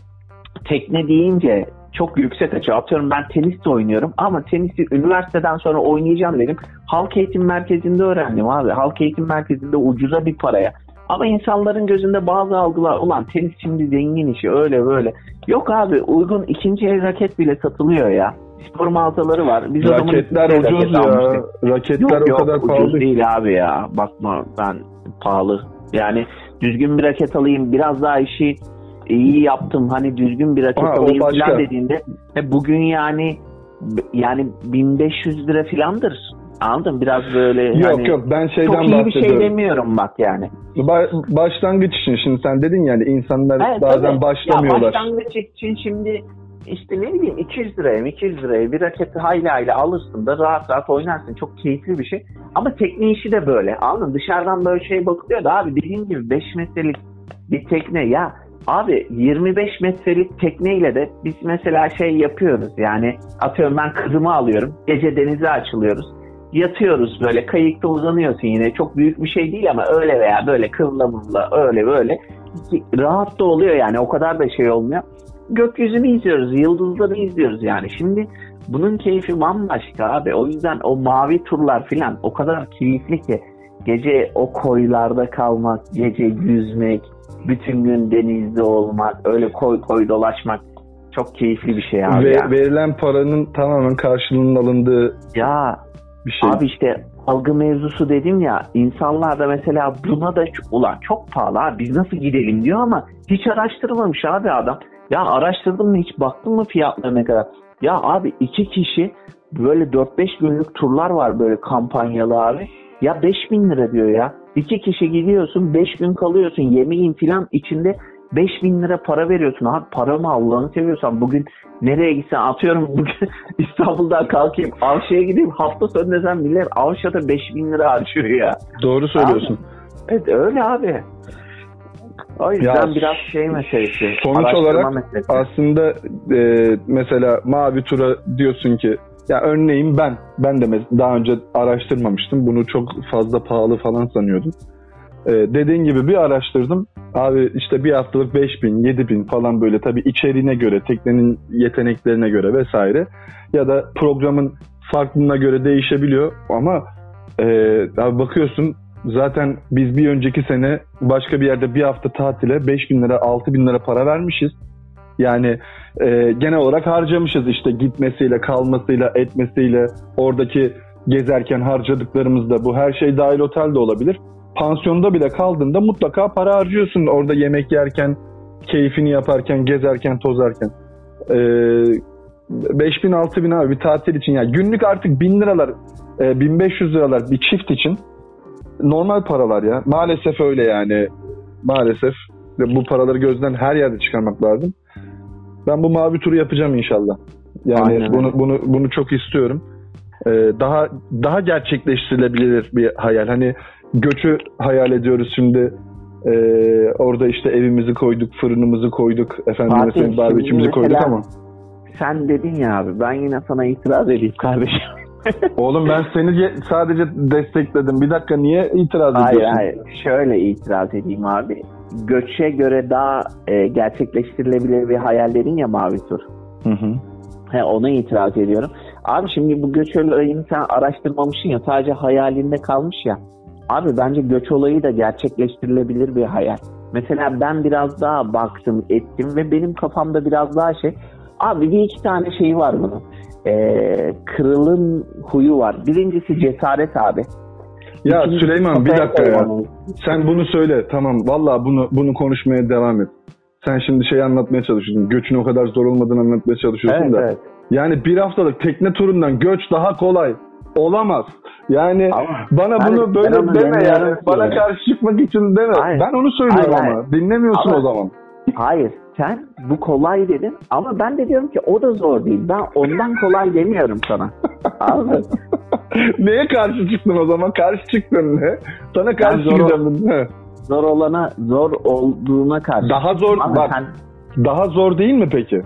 tekne deyince çok yüksek açı. Atıyorum ben tenis de oynuyorum ama tenisi üniversiteden sonra oynayacağım dedim. Halk eğitim merkezinde öğrendim abi. Halk eğitim merkezinde ucuza bir paraya. Ama insanların gözünde bazı algılar ulan tenis şimdi zengin işi öyle böyle. Yok abi uygun ikinci el raket bile satılıyor ya. Spor mağazaları var. Biz Raketler el ucuz raket ya. almıştık. Raketler Yok o yok kadar ucuz pahalı. değil abi ya. Bakma ben pahalı. Yani düzgün bir raket alayım biraz daha işi iyi yaptım. Hani düzgün bir raket Ha, alayım falan dediğinde e, bugün yani yani 1500 lira filandır. Anladın? Biraz böyle Yok hani yok ben şeyden çok iyi bir bahsediyorum. şey demiyorum bak yani. Ba- başlangıç için şimdi sen dedin yani insanlar Evet, bazen tabii. başlamıyorlar. Ya başlangıç için şimdi işte ne bileyim 200 liraya 200 liraya bir raketi hayli hayli alırsın da rahat rahat oynarsın. Çok keyifli bir şey. Ama tekne işi de böyle. Anladın? Dışarıdan böyle şey bakılıyor da abi dediğim gibi 5 metrelik bir tekne ya Abi 25 metrelik tekneyle de biz mesela şey yapıyoruz yani atıyorum ben kızımı alıyorum gece denize açılıyoruz yatıyoruz böyle kayıkta uzanıyorsun yine çok büyük bir şey değil ama öyle veya böyle kıvla mıvla öyle böyle rahat da oluyor yani o kadar da şey olmuyor. Gökyüzünü izliyoruz, yıldızları izliyoruz yani. Şimdi bunun keyfi bambaşka abi. O yüzden o mavi turlar filan o kadar keyifli ki gece o koylarda kalmak, gece yüzmek, bütün gün denizde olmak, öyle koy koy dolaşmak çok keyifli bir şey abi. Ve ya. verilen paranın tamamen karşılığının alındığı ya bir şey. Abi işte algı mevzusu dedim ya insanlar da mesela buna da ulan çok pahalı abi biz nasıl gidelim diyor ama hiç araştırmamış abi adam. Ya araştırdın mı hiç baktın mı fiyatlarına kadar? Ya abi iki kişi böyle 4-5 günlük turlar var böyle kampanyalı abi. Ya 5000 lira diyor ya. İki kişi gidiyorsun 5 gün kalıyorsun yemeğin filan içinde 5000 lira para veriyorsun. Abi para mı Allah'ını seviyorsan bugün nereye gitsen atıyorum bugün İstanbul'dan kalkayım Avşa'ya gideyim hafta sonu desem millet Avşa'da 5000 lira harcıyor ya. Doğru söylüyorsun. Evet öyle abi. O yüzden Ya, biraz şey meselesi. sonuç olarak meselesi. Aslında e, mesela mavi tura diyorsun ki ya örneğin ben ben de daha önce araştırmamıştım. Bunu çok fazla pahalı falan sanıyordum. E, dediğin gibi bir araştırdım. Abi işte bir haftalık 5000, 7000 falan böyle tabii içeriğine göre, teknenin yeteneklerine göre vesaire ya da programın farklılığına göre değişebiliyor ama e, abi bakıyorsun zaten biz bir önceki sene başka bir yerde bir hafta tatile 5000 lira 6000 lira para vermişiz. Yani e, genel olarak harcamışız işte gitmesiyle, kalmasıyla, etmesiyle, oradaki gezerken harcadıklarımızda bu her şey dahil otel de olabilir. Pansiyonda bile kaldığında mutlaka para harcıyorsun orada yemek yerken, keyfini yaparken, gezerken, tozarken. E, 5000 6000 abi bir tatil için yani günlük artık 1000 liralar, e, 1500 liralar bir çift için normal paralar ya. Maalesef öyle yani. Maalesef bu paraları gözden her yerde çıkarmak lazım. Ben bu mavi turu yapacağım inşallah. Yani Aynen bunu bunu bunu çok istiyorum. Ee, daha daha gerçekleştirilebilir bir hayal. Hani göçü hayal ediyoruz şimdi. Ee, orada işte evimizi koyduk, fırınımızı koyduk, efendim barbekümüzü koyduk ama Sen dedin ya abi ben yine sana itiraz edeyim kardeşim. Oğlum ben seni sadece destekledim. Bir dakika niye itiraz hayır ediyorsun? hayır şöyle itiraz edeyim abi. Göçe göre daha e, gerçekleştirilebilir bir hayallerin ya mavi tur. Hı hı. He, ona itiraz ediyorum. Abi şimdi bu göç olayını sen araştırmamışsın ya sadece hayalinde kalmış ya. Abi bence göç olayı da gerçekleştirilebilir bir hayal. Mesela ben biraz daha baktım ettim ve benim kafamda biraz daha şey. Abi bir iki tane şeyi var bunun. Ee, kırılım huyu var. Birincisi cesaret abi. Ya İkincisi Süleyman bir dakika ya. koymanın. Sen bunu söyle tamam valla bunu bunu konuşmaya devam et. Sen şimdi şey anlatmaya çalışıyorsun. Göçün o kadar zor olmadığını anlatmaya çalışıyorsun Evet, da. evet. Yani bir haftalık tekne turundan göç daha kolay. Olamaz. Yani Ama bana hani bunu böyle deme yani. ki. Bana karşı çıkmak için deme. Hayır. Ben onu söylüyorum Hayır, ama. Dinlemiyorsun Ama- o zaman. Hayır sen bu kolay dedin ama ben de diyorum ki o da zor değil. Ben ondan kolay demiyorum sana. Anladın? Neye karşı çıktın o zaman? Karşı çıktın ne? Sana karşı zor- çıkacağım. Zor olana zor olduğuna karşı. Daha zor Ama bak. sen- Daha zor değil mi peki?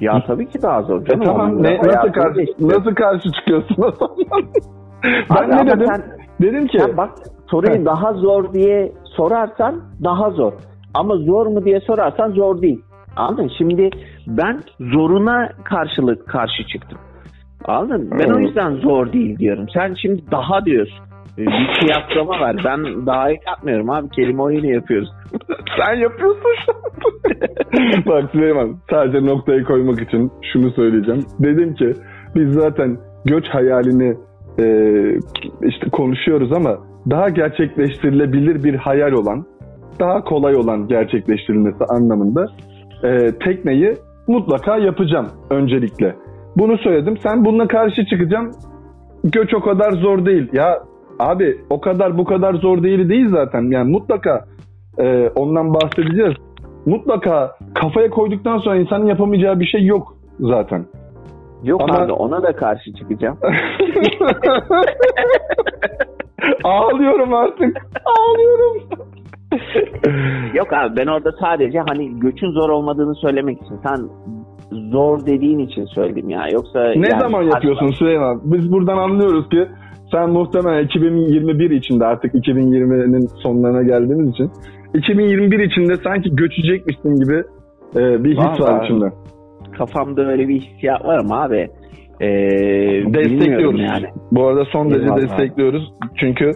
ya tabii ki daha zor. E tamam ne, nasıl karşı değiştiriyor. nasıl karşı çıkıyorsun o zaman? ben Abi ne dedim? Sen, Dedim ki sen bak soruyu daha zor diye sorarsan daha zor. Ama zor mu diye sorarsan zor değil. Anladın? mı? Şimdi ben zoruna karşılık karşı çıktım. Anladın? mı? Ben o yüzden zor değil diyorum. Sen şimdi daha diyorsun. Ee, Bir kıyaslama var. Ben daha yapmıyorum abi. Kelime oyunu yapıyoruz. sen yapıyorsun şu. Bak Süleyman sadece noktayı koymak için şunu söyleyeceğim. Dedim ki biz zaten göç hayalini e, işte konuşuyoruz ama daha gerçekleştirilebilir bir hayal olan, daha kolay olan gerçekleştirilmesi anlamında e, tekneyi mutlaka yapacağım öncelikle. Bunu söyledim. Sen bununla karşı çıkacağım. Göç o kadar zor değil. Ya abi o kadar bu kadar zor değil değil zaten. Yani mutlaka e, ondan bahsedeceğiz. Mutlaka kafaya koyduktan sonra insanın yapamayacağı bir şey yok zaten. Yok Ama- abi ona da karşı çıkacağım. Ağlıyorum artık. Ağlıyorum. Yok abi ben orada sadece hani göçün zor olmadığını söylemek için. Sen zor dediğin için söyledim ya. Yoksa Ne yani- zaman yapıyorsun Süleyman? Biz buradan anlıyoruz ki sen muhtemelen 2021 içinde artık 2020'nin sonlarına geldiğimiz için 2021 içinde sanki göçecekmişsin gibi e, bir his Var, var var. içinde. Kafamda öyle bir hissiyat var ama abi. Bilmiyorum Destekliyoruz. yani. Bu arada son derece Eyvallah. destekliyoruz. Çünkü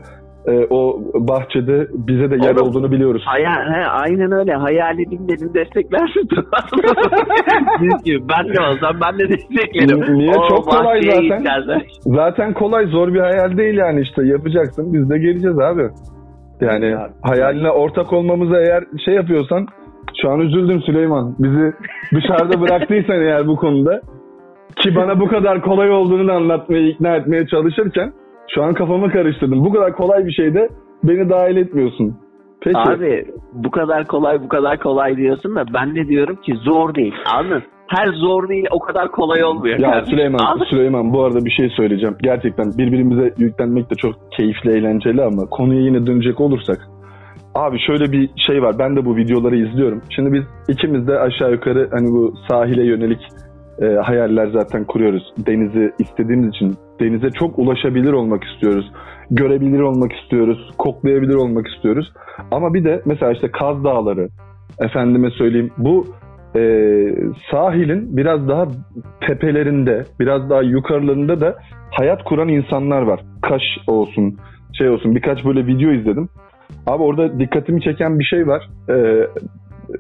e, o bahçede bize de yer Oğlum, olduğunu biliyoruz. Hayal, he, aynen öyle. Hayal edin dedim desteklersin. Ben de olsam ben de desteklerim. Ni- niye? O Çok kolay zaten. gideceğiz. Zaten kolay zor bir hayal değil yani işte yapacaksın biz de geleceğiz abi. Yani Ya, hayaline ortak olmamıza eğer şey yapıyorsan şu an üzüldüm Süleyman. Bizi dışarıda bıraktıysan eğer bu konuda ki bana bu kadar kolay olduğunu anlatmaya ikna etmeye çalışırken şu an kafamı karıştırdım. Bu kadar kolay bir şeyde beni dahil etmiyorsun. Peki. Abi bu kadar kolay bu kadar kolay diyorsun da ben de diyorum ki zor değil. Anladın? Her zor değil o kadar kolay olmuyor. Ya kardeşim. Süleyman, Anladın? Süleyman bu arada bir şey söyleyeceğim. Gerçekten birbirimize yüklenmek de çok keyifli, eğlenceli ama konuya yine dönecek olursak. Abi şöyle bir şey var. Ben de bu videoları izliyorum. Şimdi biz ikimiz de aşağı yukarı hani bu sahile yönelik e, hayaller zaten kuruyoruz. Denizi istediğimiz için denize çok ulaşabilir olmak istiyoruz. Görebilir olmak istiyoruz. Koklayabilir olmak istiyoruz. Ama bir de mesela işte Kaz Dağları, efendime söyleyeyim bu e, sahilin biraz daha tepelerinde, biraz daha yukarılarında da hayat kuran insanlar var. Kaş olsun, şey olsun birkaç böyle video izledim. Abi orada dikkatimi çeken bir şey var. E,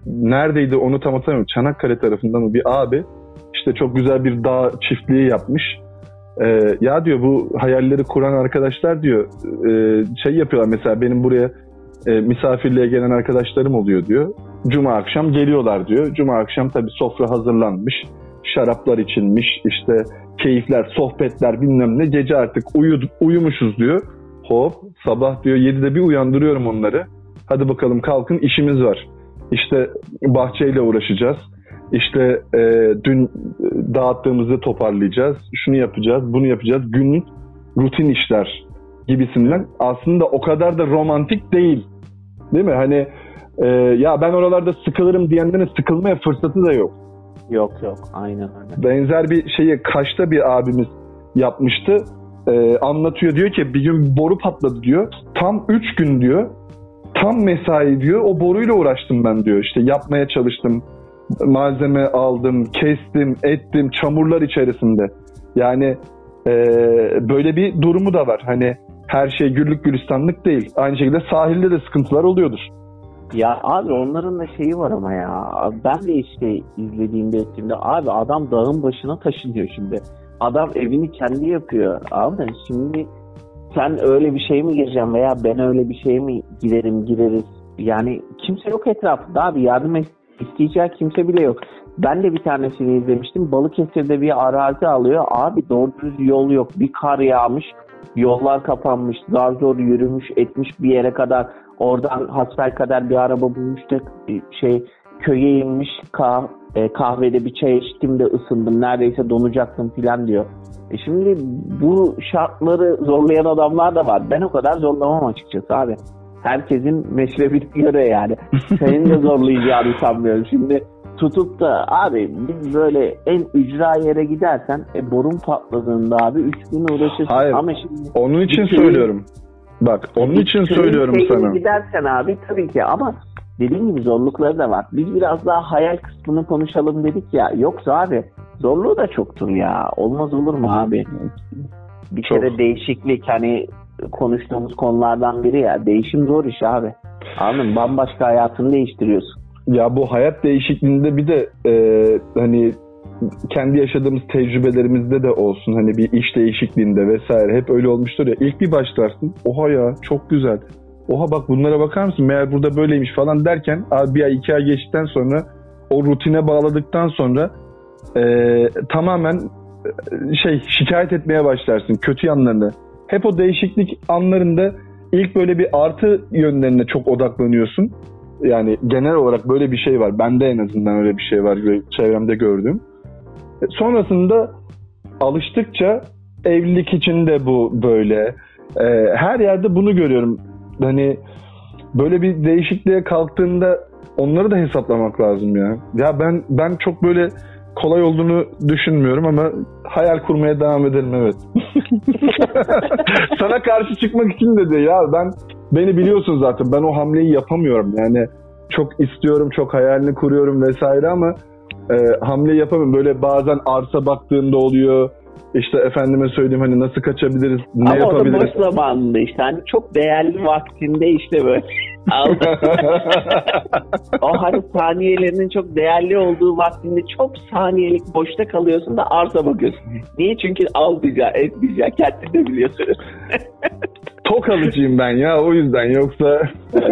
neredeydi onu tam hatırlamıyorum. Çanakkale tarafında mı bir abi işte çok güzel bir dağ çiftliği yapmış. E, ya diyor bu hayalleri kuran arkadaşlar diyor e, şey yapıyorlar mesela benim buraya e, misafirliğe gelen arkadaşlarım oluyor diyor. Cuma akşam geliyorlar diyor. Cuma akşam tabii sofra hazırlanmış. Şaraplar içilmiş. işte keyifler, sohbetler bilmem ne. Gece artık uyuduk, uyumuşuz diyor. Hop sabah diyor 7'de bir uyandırıyorum onları. Hadi bakalım kalkın işimiz var. İşte bahçeyle uğraşacağız. İşte e, dün dağıttığımızı toparlayacağız. Şunu yapacağız, bunu yapacağız. Günlük rutin işler gibisinden aslında o kadar da romantik değil. Değil mi? Hani e, ya ben oralarda sıkılırım diyenlerin sıkılmaya fırsatı da yok. Yok yok aynen öyle. Benzer bir şeyi Kaş'ta bir abimiz yapmıştı. E, anlatıyor diyor ki bir gün boru patladı diyor. Tam 3 gün diyor. Tam mesai diyor. O boruyla uğraştım ben diyor. İşte yapmaya çalıştım. Malzeme aldım, kestim, ettim. Çamurlar içerisinde. Yani e, böyle bir durumu da var. Hani her şey güllük gülistanlık değil. Aynı şekilde sahilde de sıkıntılar oluyordur. Ya abi onların da şeyi var ama ya. Ben de işte izlediğimde ettiğimde abi adam dağın başına taşınıyor şimdi. Adam evini kendi yapıyor. Abi şimdi sen öyle bir şey mi gireceksin veya ben öyle bir şey mi girerim gireriz. Yani kimse yok etrafında abi yardım isteyeceği kimse bile yok. Ben de bir tanesini izlemiştim. Balıkesir'de bir arazi alıyor. Abi doğru düz yol yok. Bir kar yağmış. Yollar kapanmış. Zar zor yürümüş etmiş bir yere kadar. Oradan hasbel kadar bir araba bulmuş da şey köye inmiş kah e, kahvede bir çay içtim de ısındım neredeyse donacaktım filan diyor. E şimdi bu şartları zorlayan adamlar da var. Ben o kadar zorlamam açıkçası abi. Herkesin meşrebine göre yani. Senin de zorlayacağını sanmıyorum. Şimdi tutup da abi biz böyle en ücra yere gidersen e, borun patladığında abi 3 gün uğraşırsın. Hayır. Ama şimdi onun için söylüyorum. Bak onun için söylüyorum sana. Gidersen abi tabii ki ama dediğim gibi zorlukları da var. Biz biraz daha hayal kısmını konuşalım dedik ya. Yoksa abi zorluğu da çoktur ya. Olmaz olur mu abi? Bir Çok. kere değişiklik hani konuştuğumuz konulardan biri ya. Değişim zor iş abi. Anladın Bambaşka hayatını değiştiriyorsun. Ya bu hayat değişikliğinde bir de e, hani kendi yaşadığımız tecrübelerimizde de olsun hani bir iş değişikliğinde vesaire hep öyle olmuştur ya ilk bir başlarsın oha ya çok güzel oha bak bunlara bakar mısın meğer burada böyleymiş falan derken abi bir ay iki ay geçtikten sonra o rutine bağladıktan sonra e, tamamen e, şey şikayet etmeye başlarsın kötü yanlarını. Hep o değişiklik anlarında ilk böyle bir artı yönlerine çok odaklanıyorsun. Yani genel olarak böyle bir şey var. Bende en azından öyle bir şey var çevremde gördüğüm. E, sonrasında alıştıkça evlilik için de bu böyle. E, her yerde bunu görüyorum hani böyle bir değişikliğe kalktığında onları da hesaplamak lazım ya. Ya ben ben çok böyle kolay olduğunu düşünmüyorum ama hayal kurmaya devam edelim evet. Sana karşı çıkmak için dedi ya ben beni biliyorsun zaten ben o hamleyi yapamıyorum yani çok istiyorum çok hayalini kuruyorum vesaire ama e, hamle yapamıyorum. Böyle bazen arsa baktığında oluyor işte efendime söyleyeyim hani nasıl kaçabiliriz, ne Ama yapabiliriz. Ama o da boş zamanında işte hani çok değerli vaktinde işte böyle. o hani saniyelerinin çok değerli olduğu vaktinde çok saniyelik boşta kalıyorsun da arsa bakıyorsun. Niye? Çünkü almayacağı, etmeyeceği kendin de biliyorsun. Tok alıcıyım ben ya o yüzden yoksa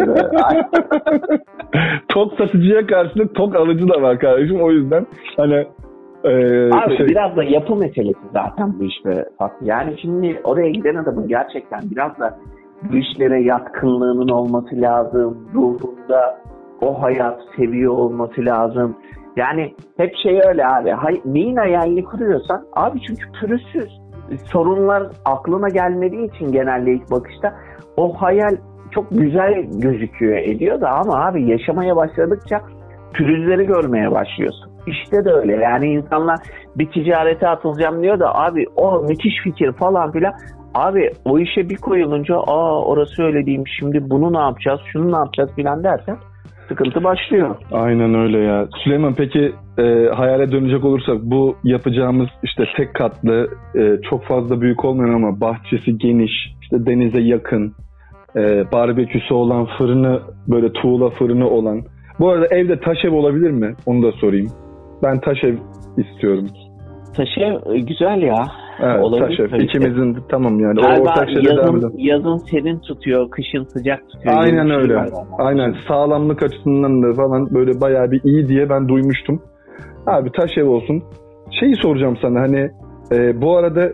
tok satıcıya karşılık tok alıcı da var kardeşim o yüzden hani ee, Abi şey... biraz da yapı meselesi zaten bu iş be. Yani şimdi oraya giden adamın gerçekten biraz da bu işlere yatkınlığının olması lazım. Ruhunda o hayat seviyor olması lazım. Yani hep şey öyle abi. Hay, neyin hayalini kuruyorsan abi çünkü pürüzsüz. Sorunlar aklına gelmediği için genelde ilk bakışta o hayal çok güzel gözüküyor ediyor da ama abi yaşamaya başladıkça pürüzleri görmeye başlıyorsun. İşte de öyle. Yani insanlar bir ticarete atılacağım diyor da abi o müthiş fikir falan filan. Abi o işe bir koyulunca aa orası öyle değilmiş şimdi bunu ne yapacağız şunu ne yapacağız filan dersen sıkıntı başlıyor. Aynen öyle ya. Süleyman peki e, hayale dönecek olursak bu yapacağımız işte tek katlı e, çok fazla büyük olmayan ama bahçesi geniş işte denize yakın e, barbeküsü olan fırını böyle tuğla fırını olan bu arada evde taş ev olabilir mi? Onu da sorayım. Ben taş ev istiyorum. Taş ev e, güzel ya. Evet Olabilir taş ev. İkimizin tamam yani. Galiba o ortak yazın, yazın serin tutuyor, kışın sıcak tutuyor. Aynen şey öyle. Aynen sağlamlık açısından da falan böyle bayağı bir iyi diye ben duymuştum. Abi taş ev olsun. Şeyi soracağım sana hani e, bu arada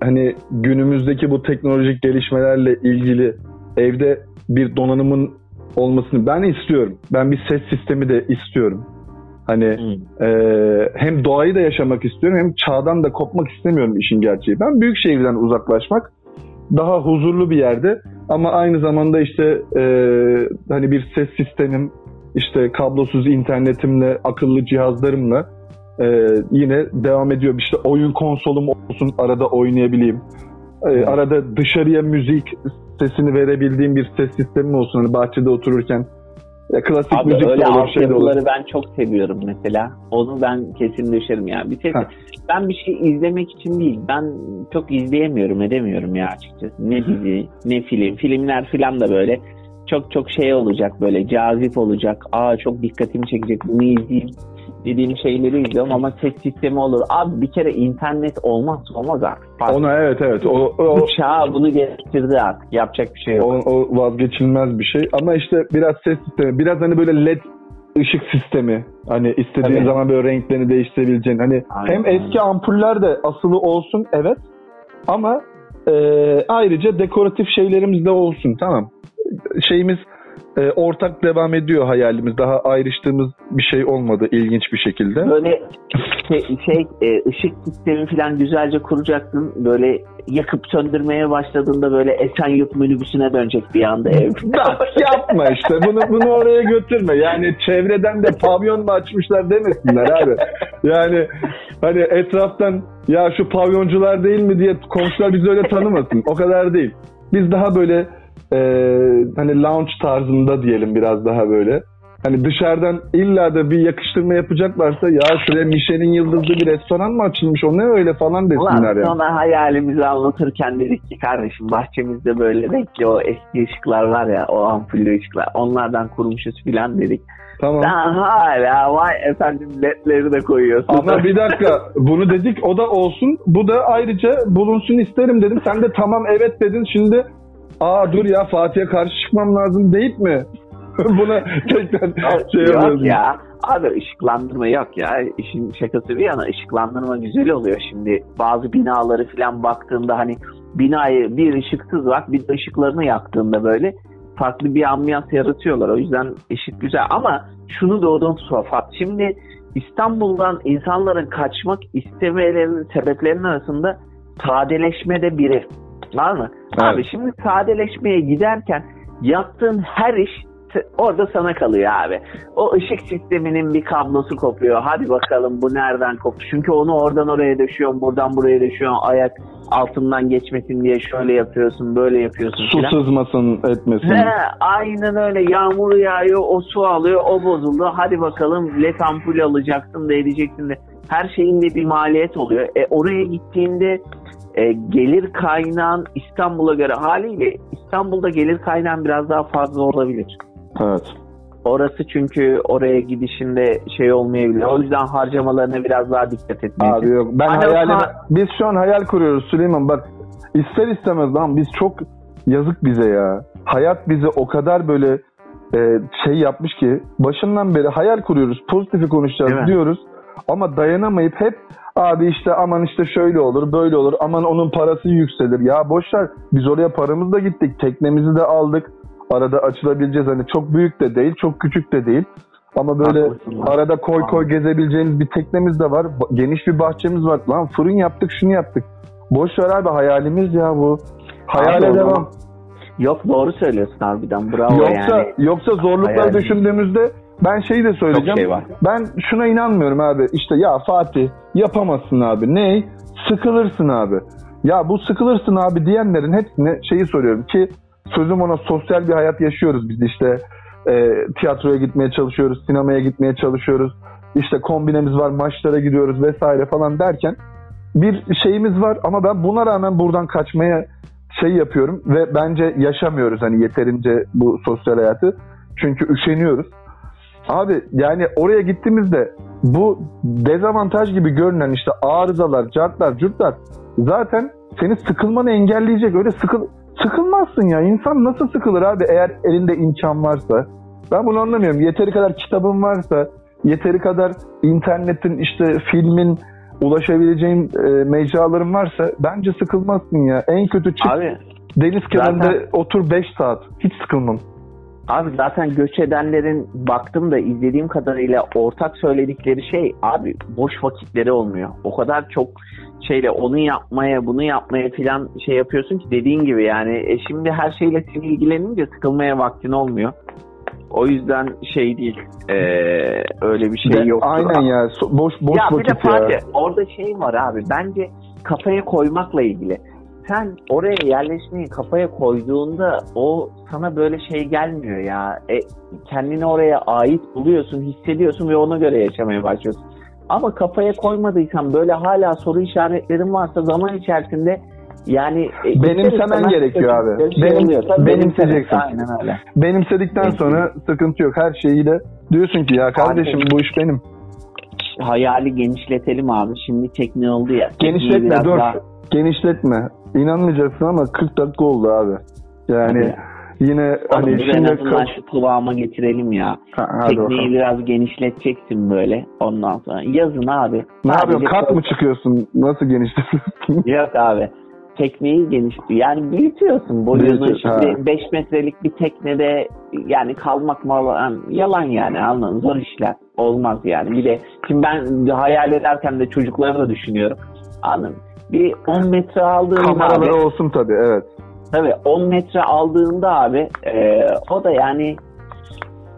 hani günümüzdeki bu teknolojik gelişmelerle ilgili evde bir donanımın olmasını ben istiyorum. Ben bir ses sistemi de istiyorum. Hani e, hem doğayı da yaşamak istiyorum hem çağdan da kopmak istemiyorum işin gerçeği. Ben büyük şehirden uzaklaşmak daha huzurlu bir yerde ama aynı zamanda işte e, hani bir ses sistemim işte kablosuz internetimle akıllı cihazlarımla e, yine devam ediyor. İşte oyun konsolum olsun arada oynayabileyim. E, arada dışarıya müzik sesini verebildiğim bir ses sistemim olsun. Hani bahçede otururken ya klasik Abi müzik öyle de olur, şey de olur. ben çok seviyorum mesela. Onu ben kesin düşerim ya. Bir tek Ha. ben bir şey izlemek için değil. Ben çok izleyemiyorum, edemiyorum ya açıkçası. Ne dizi, ne film. Filmler filan da böyle çok çok şey olacak böyle cazip olacak. Aa çok dikkatimi çekecek. Bunu izleyeyim dediğim şeyleri izliyorum ama ses sistemi olur. Abi bir kere internet olmaz olmaz artık. Ona evet evet o, o, Bu çağ bunu getirdi artık. Yapacak bir şey yok. o, o vazgeçilmez bir şey ama işte biraz ses sistemi biraz hani böyle led ışık sistemi hani istediğin Tabii. zaman böyle renklerini değiştirebileceğin hani Aynen. hem eski ampuller de asılı olsun evet ama e, ayrıca dekoratif şeylerimiz de olsun tamam şeyimiz e, ortak devam ediyor hayalimiz daha ayrıştığımız bir şey olmadı ilginç bir şekilde. Böyle şey, şey e, ışık sistemi falan güzelce kuracaksın. Böyle yakıp söndürmeye başladığında böyle Esenyurt minibüsüne dönecek bir anda ev. Bak yapma işte bunu bunu oraya götürme. Yani çevreden de pavyon mu açmışlar demesinler abi. Yani hani etraftan ya şu pavyoncular değil mi diye komşular bizi öyle tanımasın. O kadar değil. Biz daha böyle e, hani lounge tarzında diyelim biraz daha böyle. Hani dışarıdan illa da bir yakıştırma yapacaklarsa ya şuraya Michelin yıldızlı bir restoran mı açılmış o ne öyle falan Ulan desinler yani. sonra hayalimizi anlatırken dedik ki kardeşim bahçemizde böyle renkli o eski ışıklar var ya o ampullü ışıklar onlardan kurmuşuz filan dedik. Tamam. Sen hala vay efendim ledleri de koyuyorsun. Ama bir dakika bunu dedik o da olsun. Bu da ayrıca bulunsun isterim dedim. Sen de tamam evet dedin. Şimdi aa dur ya Fatih'e karşı çıkmam lazım deyip mi? Buna tekrar şey yok yapıyorsun. ya. Abi ışıklandırma yok ya. İşin şakası bir yana ışıklandırma güzel oluyor şimdi. Bazı binaları falan baktığında hani binayı bir ışıksız bak bir de ışıklarını yaktığında böyle farklı bir ambiyans yaratıyorlar. O yüzden ışık güzel ama şunu da unutma Fat. Şimdi İstanbul'dan insanların kaçmak istemelerinin sebeplerinin arasında sadeleşme de biri. Var mı? Evet. Abi şimdi sadeleşmeye giderken yaptığın her iş orada sana kalıyor abi. O ışık sisteminin bir kablosu kopuyor. Hadi bakalım bu nereden koptu? Çünkü onu oradan oraya döşüyorsun, buradan buraya döşüyorsun. Ayak altından geçmesin diye şöyle yapıyorsun, böyle yapıyorsun Su filan. sızmasın etmesin. He, aynen öyle. Yağmur yağıyor, o su alıyor, o bozuldu. Hadi bakalım led ampul alacaksın da edeceksin de. Her şeyin de bir maliyet oluyor. E, oraya gittiğinde e, gelir kaynağın İstanbul'a göre haliyle İstanbul'da gelir kaynağın biraz daha fazla olabilir. Evet. Orası çünkü oraya gidişinde şey olmayabilir. O yüzden harcamalarına biraz daha dikkat etmelisin. Abi yok. Ben Hani hayal sa- Biz şu an hayal kuruyoruz Süleyman. Bak ister istemez lan biz çok yazık bize ya. Hayat bize o kadar böyle e, şey yapmış ki başından beri hayal kuruyoruz. Pozitifi konuşacağız diyoruz. Ama dayanamayıp hep abi işte aman işte şöyle olur böyle olur aman onun parası yükselir. Ya boşver biz oraya paramızla gittik teknemizi de aldık. Arada açılabileceğiz hani çok büyük de değil çok küçük de değil. Ama böyle arada koy koy gezebileceğiniz bir teknemiz de var. Geniş bir bahçemiz var. Lan fırın yaptık şunu yaptık. Boş ver abi hayalimiz ya bu. Hayale Abi devam. Yok doğru söylüyorsun harbiden. Bravo Yoksa yani. yoksa zorlukları Hayal- düşündüğümüzde ben şeyi de söyleyeceğim. Çok şey var. Ben şuna inanmıyorum abi. İşte ya Fatih yapamazsın abi. Ney? Sıkılırsın abi. Ya bu sıkılırsın abi diyenlerin hepsine şeyi soruyorum ki sözüm ona sosyal bir hayat yaşıyoruz biz işte e, tiyatroya gitmeye çalışıyoruz, sinemaya gitmeye çalışıyoruz. İşte kombinemiz var, maçlara gidiyoruz vesaire falan derken bir şeyimiz var ama ben buna rağmen buradan kaçmaya şey yapıyorum ve bence yaşamıyoruz hani yeterince bu sosyal hayatı. Çünkü üşeniyoruz. Abi yani oraya gittiğimizde bu dezavantaj gibi görünen işte arızalar, cartlar, curtlar zaten seni sıkılmanı engelleyecek. Öyle sıkıl sıkılmazsın ya. İnsan nasıl sıkılır abi eğer elinde imkan varsa? Ben bunu anlamıyorum. Yeteri kadar kitabın varsa, yeteri kadar internetin işte filmin ulaşabileceğin e, mecraların varsa bence sıkılmazsın ya. En kötü çık Abi deniz kenarında zaten- otur 5 saat. Hiç sıkılmam. Abi zaten göç edenlerin baktım da izlediğim kadarıyla ortak söyledikleri şey abi boş vakitleri olmuyor. O kadar çok şeyle onu yapmaya bunu yapmaya filan şey yapıyorsun ki dediğin gibi yani e şimdi her şeyle sen ilgilenince sıkılmaya vaktin olmuyor. O yüzden şey değil e, öyle bir şey De- yok. Aynen ya. Boş boş ya bir vakit de ya. Fatih orada şey var abi bence kafaya koymakla ilgili. Sen oraya yerleşmeyi kafaya koyduğunda o sana böyle şey gelmiyor ya. E, kendini oraya ait buluyorsun, hissediyorsun ve ona göre yaşamaya başlıyorsun. Ama kafaya koymadıysan böyle hala soru işaretlerin varsa zaman içerisinde yani e, Benimsemen gerekiyor abi. şey Benim-. Tabii benimseyeceksin. Aynen öyle. Benimsedikten sonra sıkıntı yok. Her şeyiyle diyorsun ki ya kardeşim bu iş benim. Hayali genişletelim abi. Şimdi tekne oldu ya. Genişletme dur. daha- Genişletme. İnanmayacaksın ama 40 dakika oldu abi. Yani Hadi. yine Oğlum, hani en şimdi azından şu kıvama getirelim ya. Ha, hadi Tekneyi bakalım. biraz genişleteceksin böyle ondan sonra. Yazın abi. Ne yapıyorsun? Kat mı çıkıyorsun? Nasıl genişletiyorsun? Yok abi. Tekneyi geniş yani büyütüyorsun boyunu. Büyütüyor, Şimdi ha. 5 metrelik bir teknede yani kalmak falan yalan yani anladın zor işler. Olmaz yani. Bir de şimdi ben hayal ederken de çocukları da düşünüyorum. Anladın? Bir 10 metre aldığında abi, Kameraları olsun tabii evet. Tabii 10 metre aldığında abi e, o da yani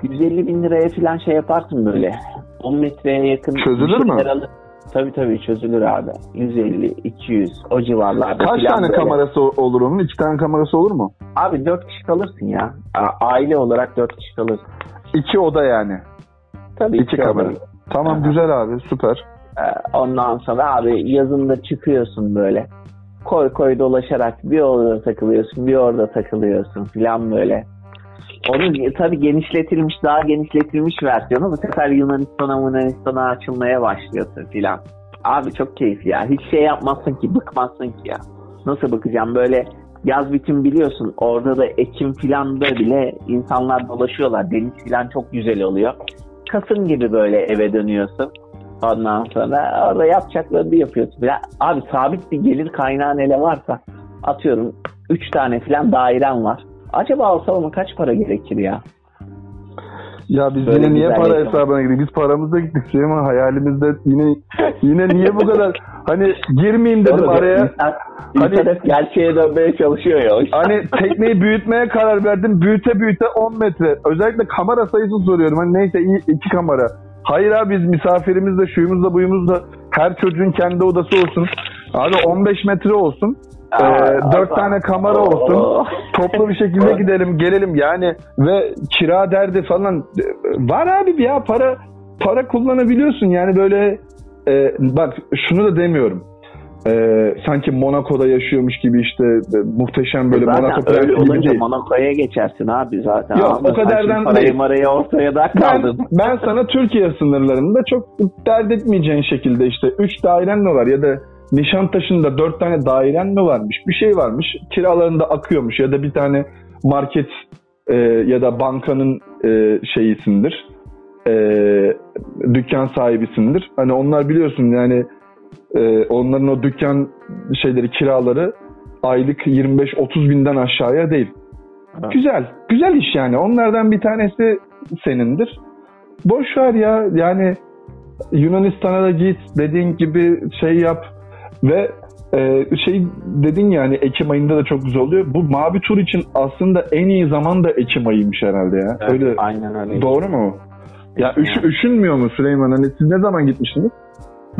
150 bin liraya falan şey yaparsın böyle. 10 metreye yakın. Çözülür bir mü? şeyler alıp- Tabii tabii çözülür abi. 150, 200 o civarlarda. Kaç tane böyle. kamerası olur onun? İki tane kamerası olur mu? Abi 4 kişi kalırsın ya. Aile olarak 4 kişi kalırsın. İki oda yani. Tabii İki ki kamera. Tamam Aha. güzel abi süper. E, Ondan sonra abi yazında çıkıyorsun böyle. Koy koy dolaşarak bir orada takılıyorsun, bir orada takılıyorsun filan böyle. Onun tabii genişletilmiş, daha genişletilmiş versiyonu bu sefer Yunanistan'a Yunanistan'a açılmaya başlıyorsun filan. Abi çok keyif ya. Hiç şey yapmazsın ki, bıkmazsın ki ya. Nasıl bakacağım böyle yaz bitim biliyorsun orada da Ekim filan da bile insanlar dolaşıyorlar. Deniz filan çok güzel oluyor. Kasım gibi böyle eve dönüyorsun. Ondan sonra orada yapacaklarını yapıyorsun. Ya, abi sabit bir gelir kaynağı ne varsa atıyorum 3 tane falan dairen var. Acaba ortalama kaç para gerekir ya? Ya biz Böyle yine niye para yaşam. hesabına girdik? Biz paramızla gittik Süleyman hayalimizde yine yine niye bu kadar hani girmeyeyim dedim Oğlum, araya. İnsan, Hani- insan hep gerçeğe dönmeye çalışıyor ya. Hani tekneyi büyütmeye karar verdim. Büyüte büyüte 10 metre. Özellikle kamera sayısı soruyorum. Hani neyse iki kamera. Hayır abi biz misafirimizle şuyumuzla buyumuzla her çocuğun kendi odası olsun. Abi 15 metre olsun. Ee, Aa, 4 Allah. tane kamera olsun. Toplu bir şekilde gidelim gelelim yani ve kira derdi falan var abi ya para para kullanabiliyorsun yani böyle e, bak şunu da demiyorum. E, sanki Monaco'da yaşıyormuş gibi işte e, muhteşem böyle zaten Monaco öyle olunca değil. Monaco'ya geçersin abi zaten. Yok, Anladın o kadardan parayı marayı ortaya da Ben, kaldın. ben sana Türkiye sınırlarında çok dert etmeyeceğin şekilde işte 3 dairen mi var ya da Nişantaşı'nda 4 tane dairen mi varmış bir şey varmış kiralarında akıyormuş ya da bir tane market e, ya da bankanın e, şeyisindir e, dükkan sahibisindir. Hani onlar biliyorsun yani e, onların o dükkan şeyleri kiraları aylık 25-30 binden aşağıya değil. Evet. Güzel. Güzel iş yani. Onlardan bir tanesi senindir. Boş ver ya. Yani Yunanistan'a da git. Dediğin gibi şey yap. Ve e, şey dedin yani Ekim ayında da çok güzel oluyor. Bu mavi tur için aslında en iyi zaman da Ekim ayıymış herhalde ya. Evet, Öyle Aynen öyle. doğru mu? Ya üş, üşünmüyor mu Süleyman? Hani siz ne zaman gitmiştiniz?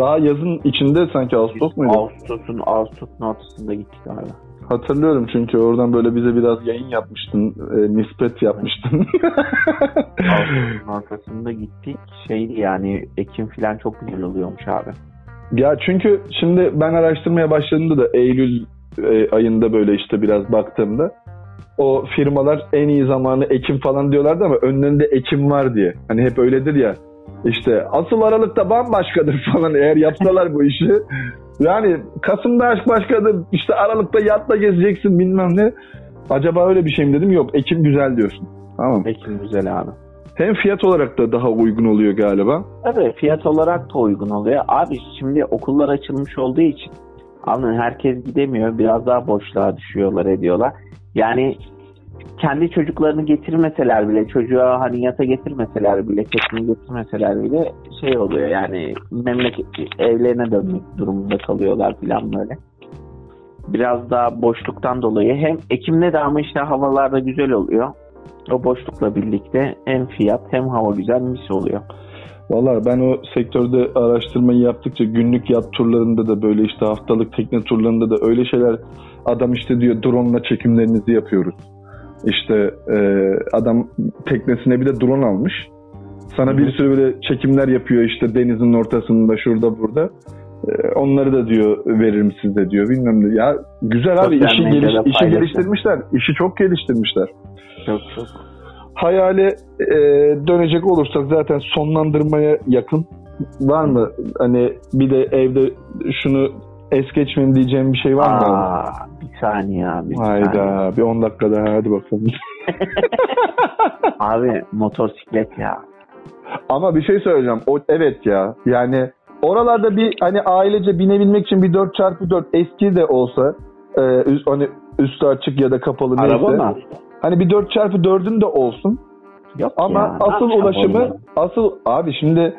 Daha yazın içinde sanki Ağustos muydu? Ağustos'un Ağustos'un ortasında gittik abi. Hatırlıyorum çünkü oradan böyle bize biraz yayın yapmıştın, e, nispet yapmıştın. Ağustos'un ortasında gittik. Şeydi yani Ekim falan çok güzel oluyormuş abi. ya çünkü şimdi ben araştırmaya başladığımda da Eylül e, ayında böyle işte biraz baktığımda o firmalar en iyi zamanı Ekim falan diyorlardı ama önlerinde Ekim var diye. Hani hep öyledir ya. İşte asıl Aralık'ta bambaşkadır falan eğer yapsalar bu işi. Yani Kasım'da aşk başkadır. İşte Aralık'ta yatla gezeceksin bilmem ne. Acaba öyle bir şey mi dedim? Yok Ekim güzel diyorsun. Tamam. Ekim güzel abi. Hem fiyat olarak da daha uygun oluyor galiba. Tabii fiyat olarak da uygun oluyor. Abi şimdi okullar açılmış olduğu için anladın herkes gidemiyor. Biraz daha boşluğa düşüyorlar ediyorlar. Yani kendi çocuklarını getirmeseler bile çocuğa hani yata getirmeseler bile tekneyi getirmeseler bile şey oluyor yani memleket evlerine dönmek durumunda kalıyorlar falan böyle. Biraz daha boşluktan dolayı hem Ekim'de de ama işte havalarda güzel oluyor. O boşlukla birlikte hem fiyat hem hava güzel mis oluyor. Valla ben o sektörde araştırmayı yaptıkça günlük yat turlarında da böyle işte haftalık tekne turlarında da öyle şeyler adam işte diyor drone ile çekimlerinizi yapıyoruz. İşte e, adam teknesine bir de drone almış. Sana bir sürü böyle çekimler yapıyor işte denizin ortasında şurada burada. E, onları da diyor veririm size diyor bilmem ne. Ya güzel abi Sosyal işi, geliş, işi geliştirmişler. İşi çok geliştirmişler. Çok çok. Hayale e, dönecek olursak zaten sonlandırmaya yakın. Var mı hani bir de evde şunu es geçmeyin diyeceğim bir şey var mı? Aa, bir saniye abi. bir saniye. Hayda bir 10 dakika daha hadi bakalım. Abi motosiklet ya. Ama bir şey söyleyeceğim. O evet ya. Yani oralarda bir hani ailece binebilmek için bir 4x4 eski de olsa e, üst, hani üstü açık ya da kapalı neyse. Araba mı? Hani bir 4x4'ün de olsun. Yok Ama ya. asıl ulaşımı asıl abi şimdi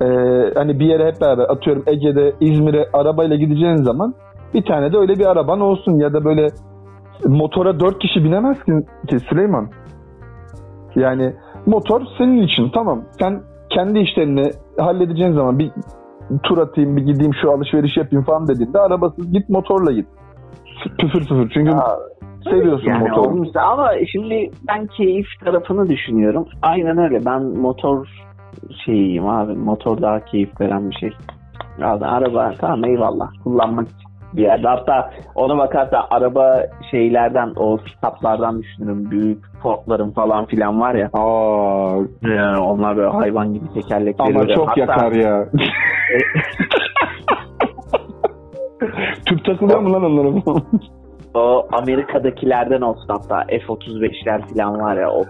e, hani bir yere hep beraber atıyorum Ege'de İzmir'e arabayla gideceğin zaman bir tane de öyle bir araban olsun ya da böyle motora dört kişi binemez ki, ki Süleyman. Yani motor senin için tamam sen kendi işlerini halledeceğin zaman bir tur atayım bir gideyim şu alışveriş yapayım falan dediğinde arabasız git motorla git. Püfür püfür çünkü Aa, seviyorsun yani motoru. olmuşsa ama şimdi ben keyif tarafını düşünüyorum. Aynen öyle. Ben motor şeyiyim abi. Motor daha keyif veren bir şey. Yani araba tamam eyvallah. Kullanmak için bir yerde. Hatta ona bakarsa araba şeylerden o kitaplardan düşünürüm. Büyük Ford'ların falan filan var ya. Aa, Yani onlar böyle hayvan gibi tekerlekleri. ama çok hatta- yakar ya. Tüp takılıyor mu lan onlara? O Amerika'dakilerden olsun hatta F-35'ler falan var ya o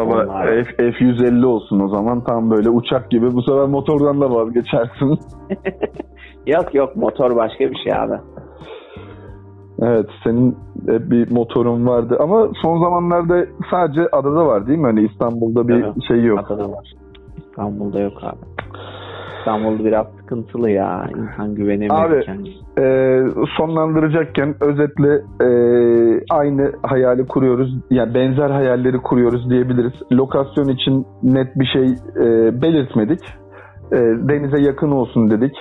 Ama. F, F150 olsun o zaman tam böyle uçak gibi. Bu sefer motordan da vazgeçersin. Yok yok motor başka bir şey abi. evet senin bir motorun vardı ama son zamanlarda sadece adada var değil mi? Hani İstanbul'da bir Evet. şey yok. Adada var. İstanbul'da yok abi. İstanbul biraz sıkıntılı ya. İnsan güvenemiyor Abi. Ee, sonlandıracakken özetle e, aynı hayali kuruyoruz. Yani benzer hayalleri kuruyoruz diyebiliriz. Lokasyon için net bir şey e, belirtmedik. E, denize yakın olsun dedik.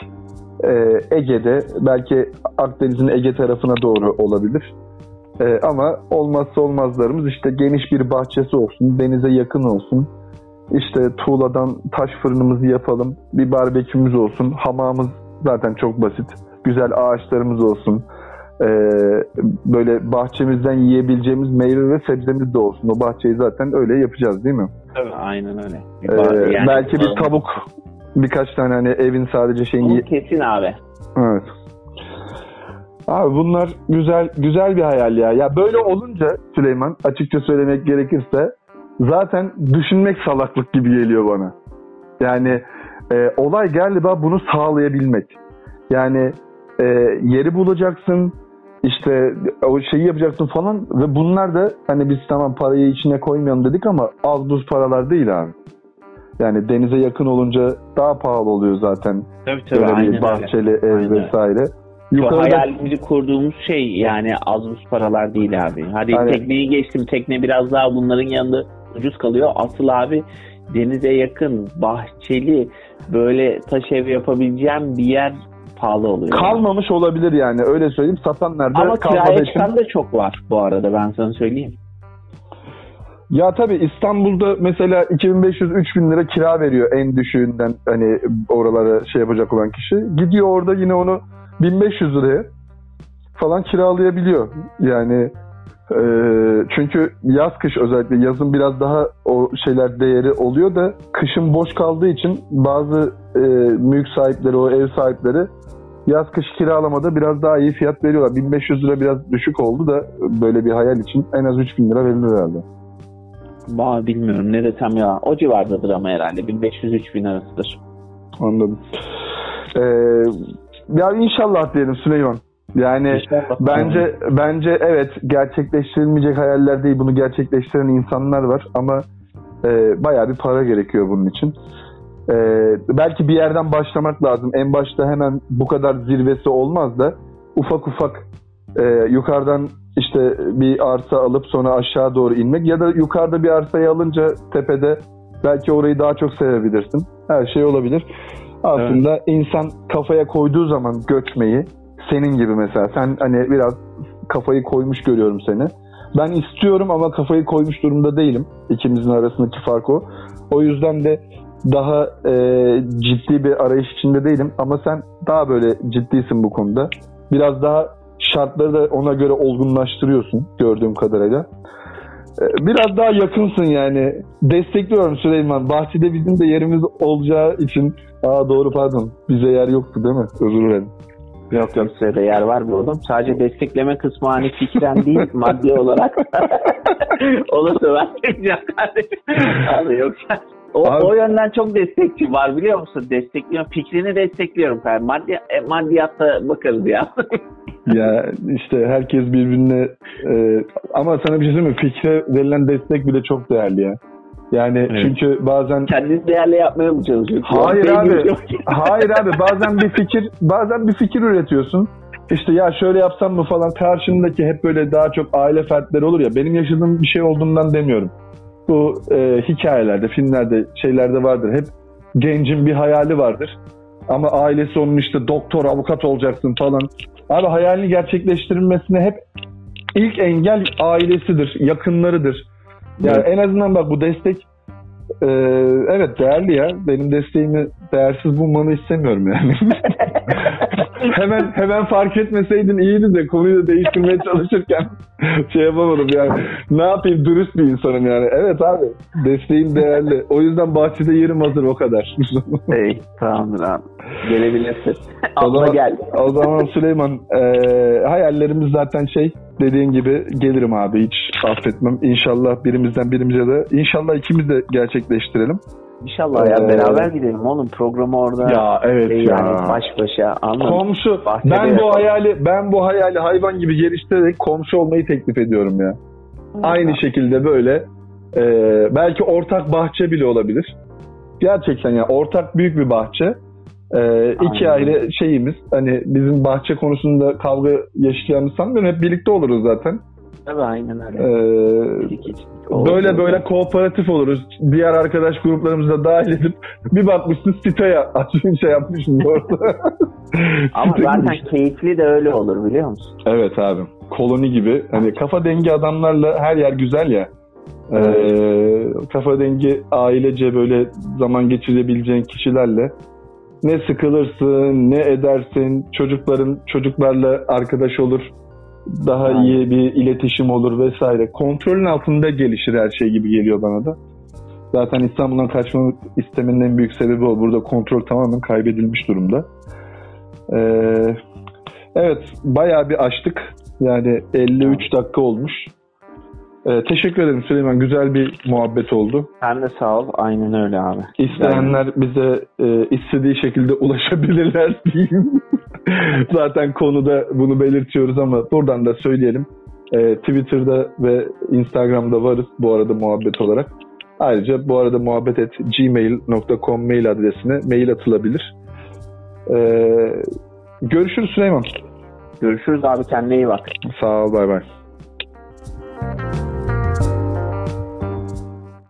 E, Ege'de belki Akdeniz'in Ege tarafına doğru olabilir. E, ama olmazsa olmazlarımız işte geniş bir bahçesi olsun, denize yakın olsun. İşte tuğladan taş fırınımızı yapalım, bir barbekümüz olsun, hamamımız zaten çok basit güzel ağaçlarımız olsun. Ee, böyle bahçemizden yiyebileceğimiz meyve ve sebzemiz de olsun. O bahçeyi zaten öyle yapacağız değil mi? Tabii, aynen öyle. Bir Ee, yani- belki bir tavuk, birkaç tane hani evin sadece şeyini... Kesin abi. Evet. Abi bunlar güzel güzel bir hayal ya. Ya böyle olunca Süleyman açıkça söylemek gerekirse zaten düşünmek salaklık gibi geliyor bana. Yani e, olay galiba bunu sağlayabilmek. Yani e, yeri bulacaksın, işte o şeyi yapacaksın falan ve bunlar da hani biz tamam parayı içine koymayalım dedik ama az buz paralar değil abi. Yani denize yakın olunca daha pahalı oluyor zaten. Tabii tabii. Böyle aynen bir bahçeli ev Aynen öyle. vesaire. Şu Yukarıda hayalimizi kurduğumuz şey yani az buz paralar değil abi. Hadi Aynen. tekneyi geçtim. Tekne biraz daha bunların yanında ucuz kalıyor. Asıl abi denize yakın, bahçeli, böyle taş ev yapabileceğim bir yer pahalı oluyor. kalmamış olabilir yani öyle söyleyeyim. Satan nerede? Ama kiraya için- çıkan da çok var bu arada ben sana söyleyeyim. Ya tabii İstanbul'da mesela 2500-3000 lira kira veriyor en düşüğünden hani oralara şey yapacak olan kişi. Gidiyor orada yine onu 1500 liraya falan kiralayabiliyor. Yani e, çünkü yaz kış özellikle yazın biraz daha o şeyler değeri oluyor da kışın boş kaldığı için bazı e, mülk sahipleri o ev sahipleri yaz kış kiralamada biraz daha iyi fiyat veriyorlar. 1500 lira biraz düşük oldu da böyle bir hayal için en az 3000 lira verilir herhalde. Ba bilmiyorum ne desem ya. O civardadır ama herhalde 1500-3000 arasıdır. Anladım. Ee, ya inşallah diyelim Süleyman. Yani bence bence evet gerçekleştirilmeyecek hayaller değil. Bunu gerçekleştiren insanlar var ama e, bayağı bir para gerekiyor bunun için. E, belki bir yerden başlamak lazım. En başta hemen bu kadar zirvesi olmaz da ufak ufak e, yukarıdan işte bir arsa alıp sonra aşağı doğru inmek ya da yukarıda bir arsayı alınca tepede belki orayı daha çok sevebilirsin. Her şey olabilir. Aslında insan kafaya koyduğu zaman göçmeyi senin gibi mesela sen hani biraz kafayı koymuş görüyorum seni. Ben istiyorum ama kafayı koymuş durumda değilim. İkimizin arasındaki fark o. O yüzden de daha e, ciddi bir arayış içinde değilim ama sen daha böyle ciddisin bu konuda. Biraz daha şartları da ona göre olgunlaştırıyorsun gördüğüm kadarıyla. E, Biraz daha yakınsın yani. Destekliyorum Süleyman. Bahçede bizim de yerimiz olacağı için. Aa doğru pardon. Bize yer yoktu değil mi? Özür dilerim. Yok yok size de yer var bir oğlum. Sadece destekleme kısmı hani fikren değil maddi olarak. Olursa ben söyleyeceğim kardeşim. Abi yoksa o, Abi- o yönden çok destekçi var biliyor musun? Destekliyorum. Fikrini destekliyorum. Ben maddi, e, maddiyatta bakarız ya. ya işte herkes birbirine e, ama sana bir şey söyleyeyim mi? Fikre verilen destek bile çok değerli ya. Yani Evet. çünkü bazen Kendini değerli yapmaya mı çalışıyorsun? Hayır abi. Hayır abi bazen bir fikir bazen bir fikir üretiyorsun. İşte ya şöyle yapsam mı falan karşındaki hep böyle daha çok aile fertleri olur ya benim yaşadığım bir şey olduğundan demiyorum. Bu e, hikayelerde, filmlerde, şeylerde vardır. Hep gencin bir hayali vardır. Ama ailesi onun işte doktor, avukat olacaksın falan. Abi hayalini gerçekleştirilmesine hep ilk engel ailesidir, yakınlarıdır. Yani Evet. en azından bak bu destek e, evet değerli ya. Benim desteğimi değersiz bulmanı istemiyorum yani. hemen hemen fark etmeseydin iyiydi de konuyu da değiştirmeye çalışırken şey yapamadım yani. Ne yapayım dürüst bir insanım yani. Evet abi desteğin değerli. O yüzden bahçede yerim hazır o kadar. Ey, tamamdır abi. Gelebilirsin. O zaman- gel. o zaman Süleyman e, hayallerimiz zaten şey dediğin gibi gelirim abi hiç affetmem. İnşallah birimizden birimize de inşallah ikimiz de gerçekleştirelim. İnşallah ya Ee, beraber gidelim oğlum programı orada. Ya evet şey ya. Yani baş başa anladın mı? Komşu Bahçede ben bu yapalım. hayali ben bu hayali hayvan gibi geliştirerek komşu olmayı teklif ediyorum ya. Aynı şekilde böyle e, belki ortak bahçe bile olabilir. Gerçekten ya ortak büyük bir bahçe. E, iki ayrı şeyimiz hani bizim bahçe konusunda kavga yaşayacağımızı sanmıyorum. Hep birlikte oluruz zaten. Tabii aynen öyle. E, kişilik oldu. böyle böyle kooperatif oluruz. Diğer arkadaş gruplarımızı da dahil edip bir bakmışsın siteye açmış şey yapmışsın orada. Ama zaten keyifli de öyle olur biliyor musun? Evet abi. Koloni gibi. Hani kafa dengi adamlarla her yer güzel ya. Ee, kafa dengi ailece böyle zaman geçirebileceğin kişilerle ne sıkılırsın, ne edersin, çocukların çocuklarla arkadaş olur, daha Aynen. iyi bir iletişim olur vesaire. Kontrolün altında gelişir her şey gibi geliyor bana da. Zaten İstanbul'dan kaçmamı istemenin en büyük sebebi o. Burada kontrol tamamen kaybedilmiş durumda. Ee, evet, bayağı bir açtık. Yani 53 dakika olmuş. Ee, teşekkür ederim Süleyman. Güzel bir muhabbet oldu. Sen de sağ ol. Aynen öyle abi. İsteyenler bize e, istediği şekilde ulaşabilirler diyeyim. Zaten konuda bunu belirtiyoruz ama buradan da söyleyelim. E, Twitter'da ve Instagram'da varız bu arada muhabbet olarak. Ayrıca bu arada muhabbet et gmail.com mail adresine mail atılabilir. E, görüşürüz Süleyman. Görüşürüz abi kendine iyi bak. Sağ ol bay bay.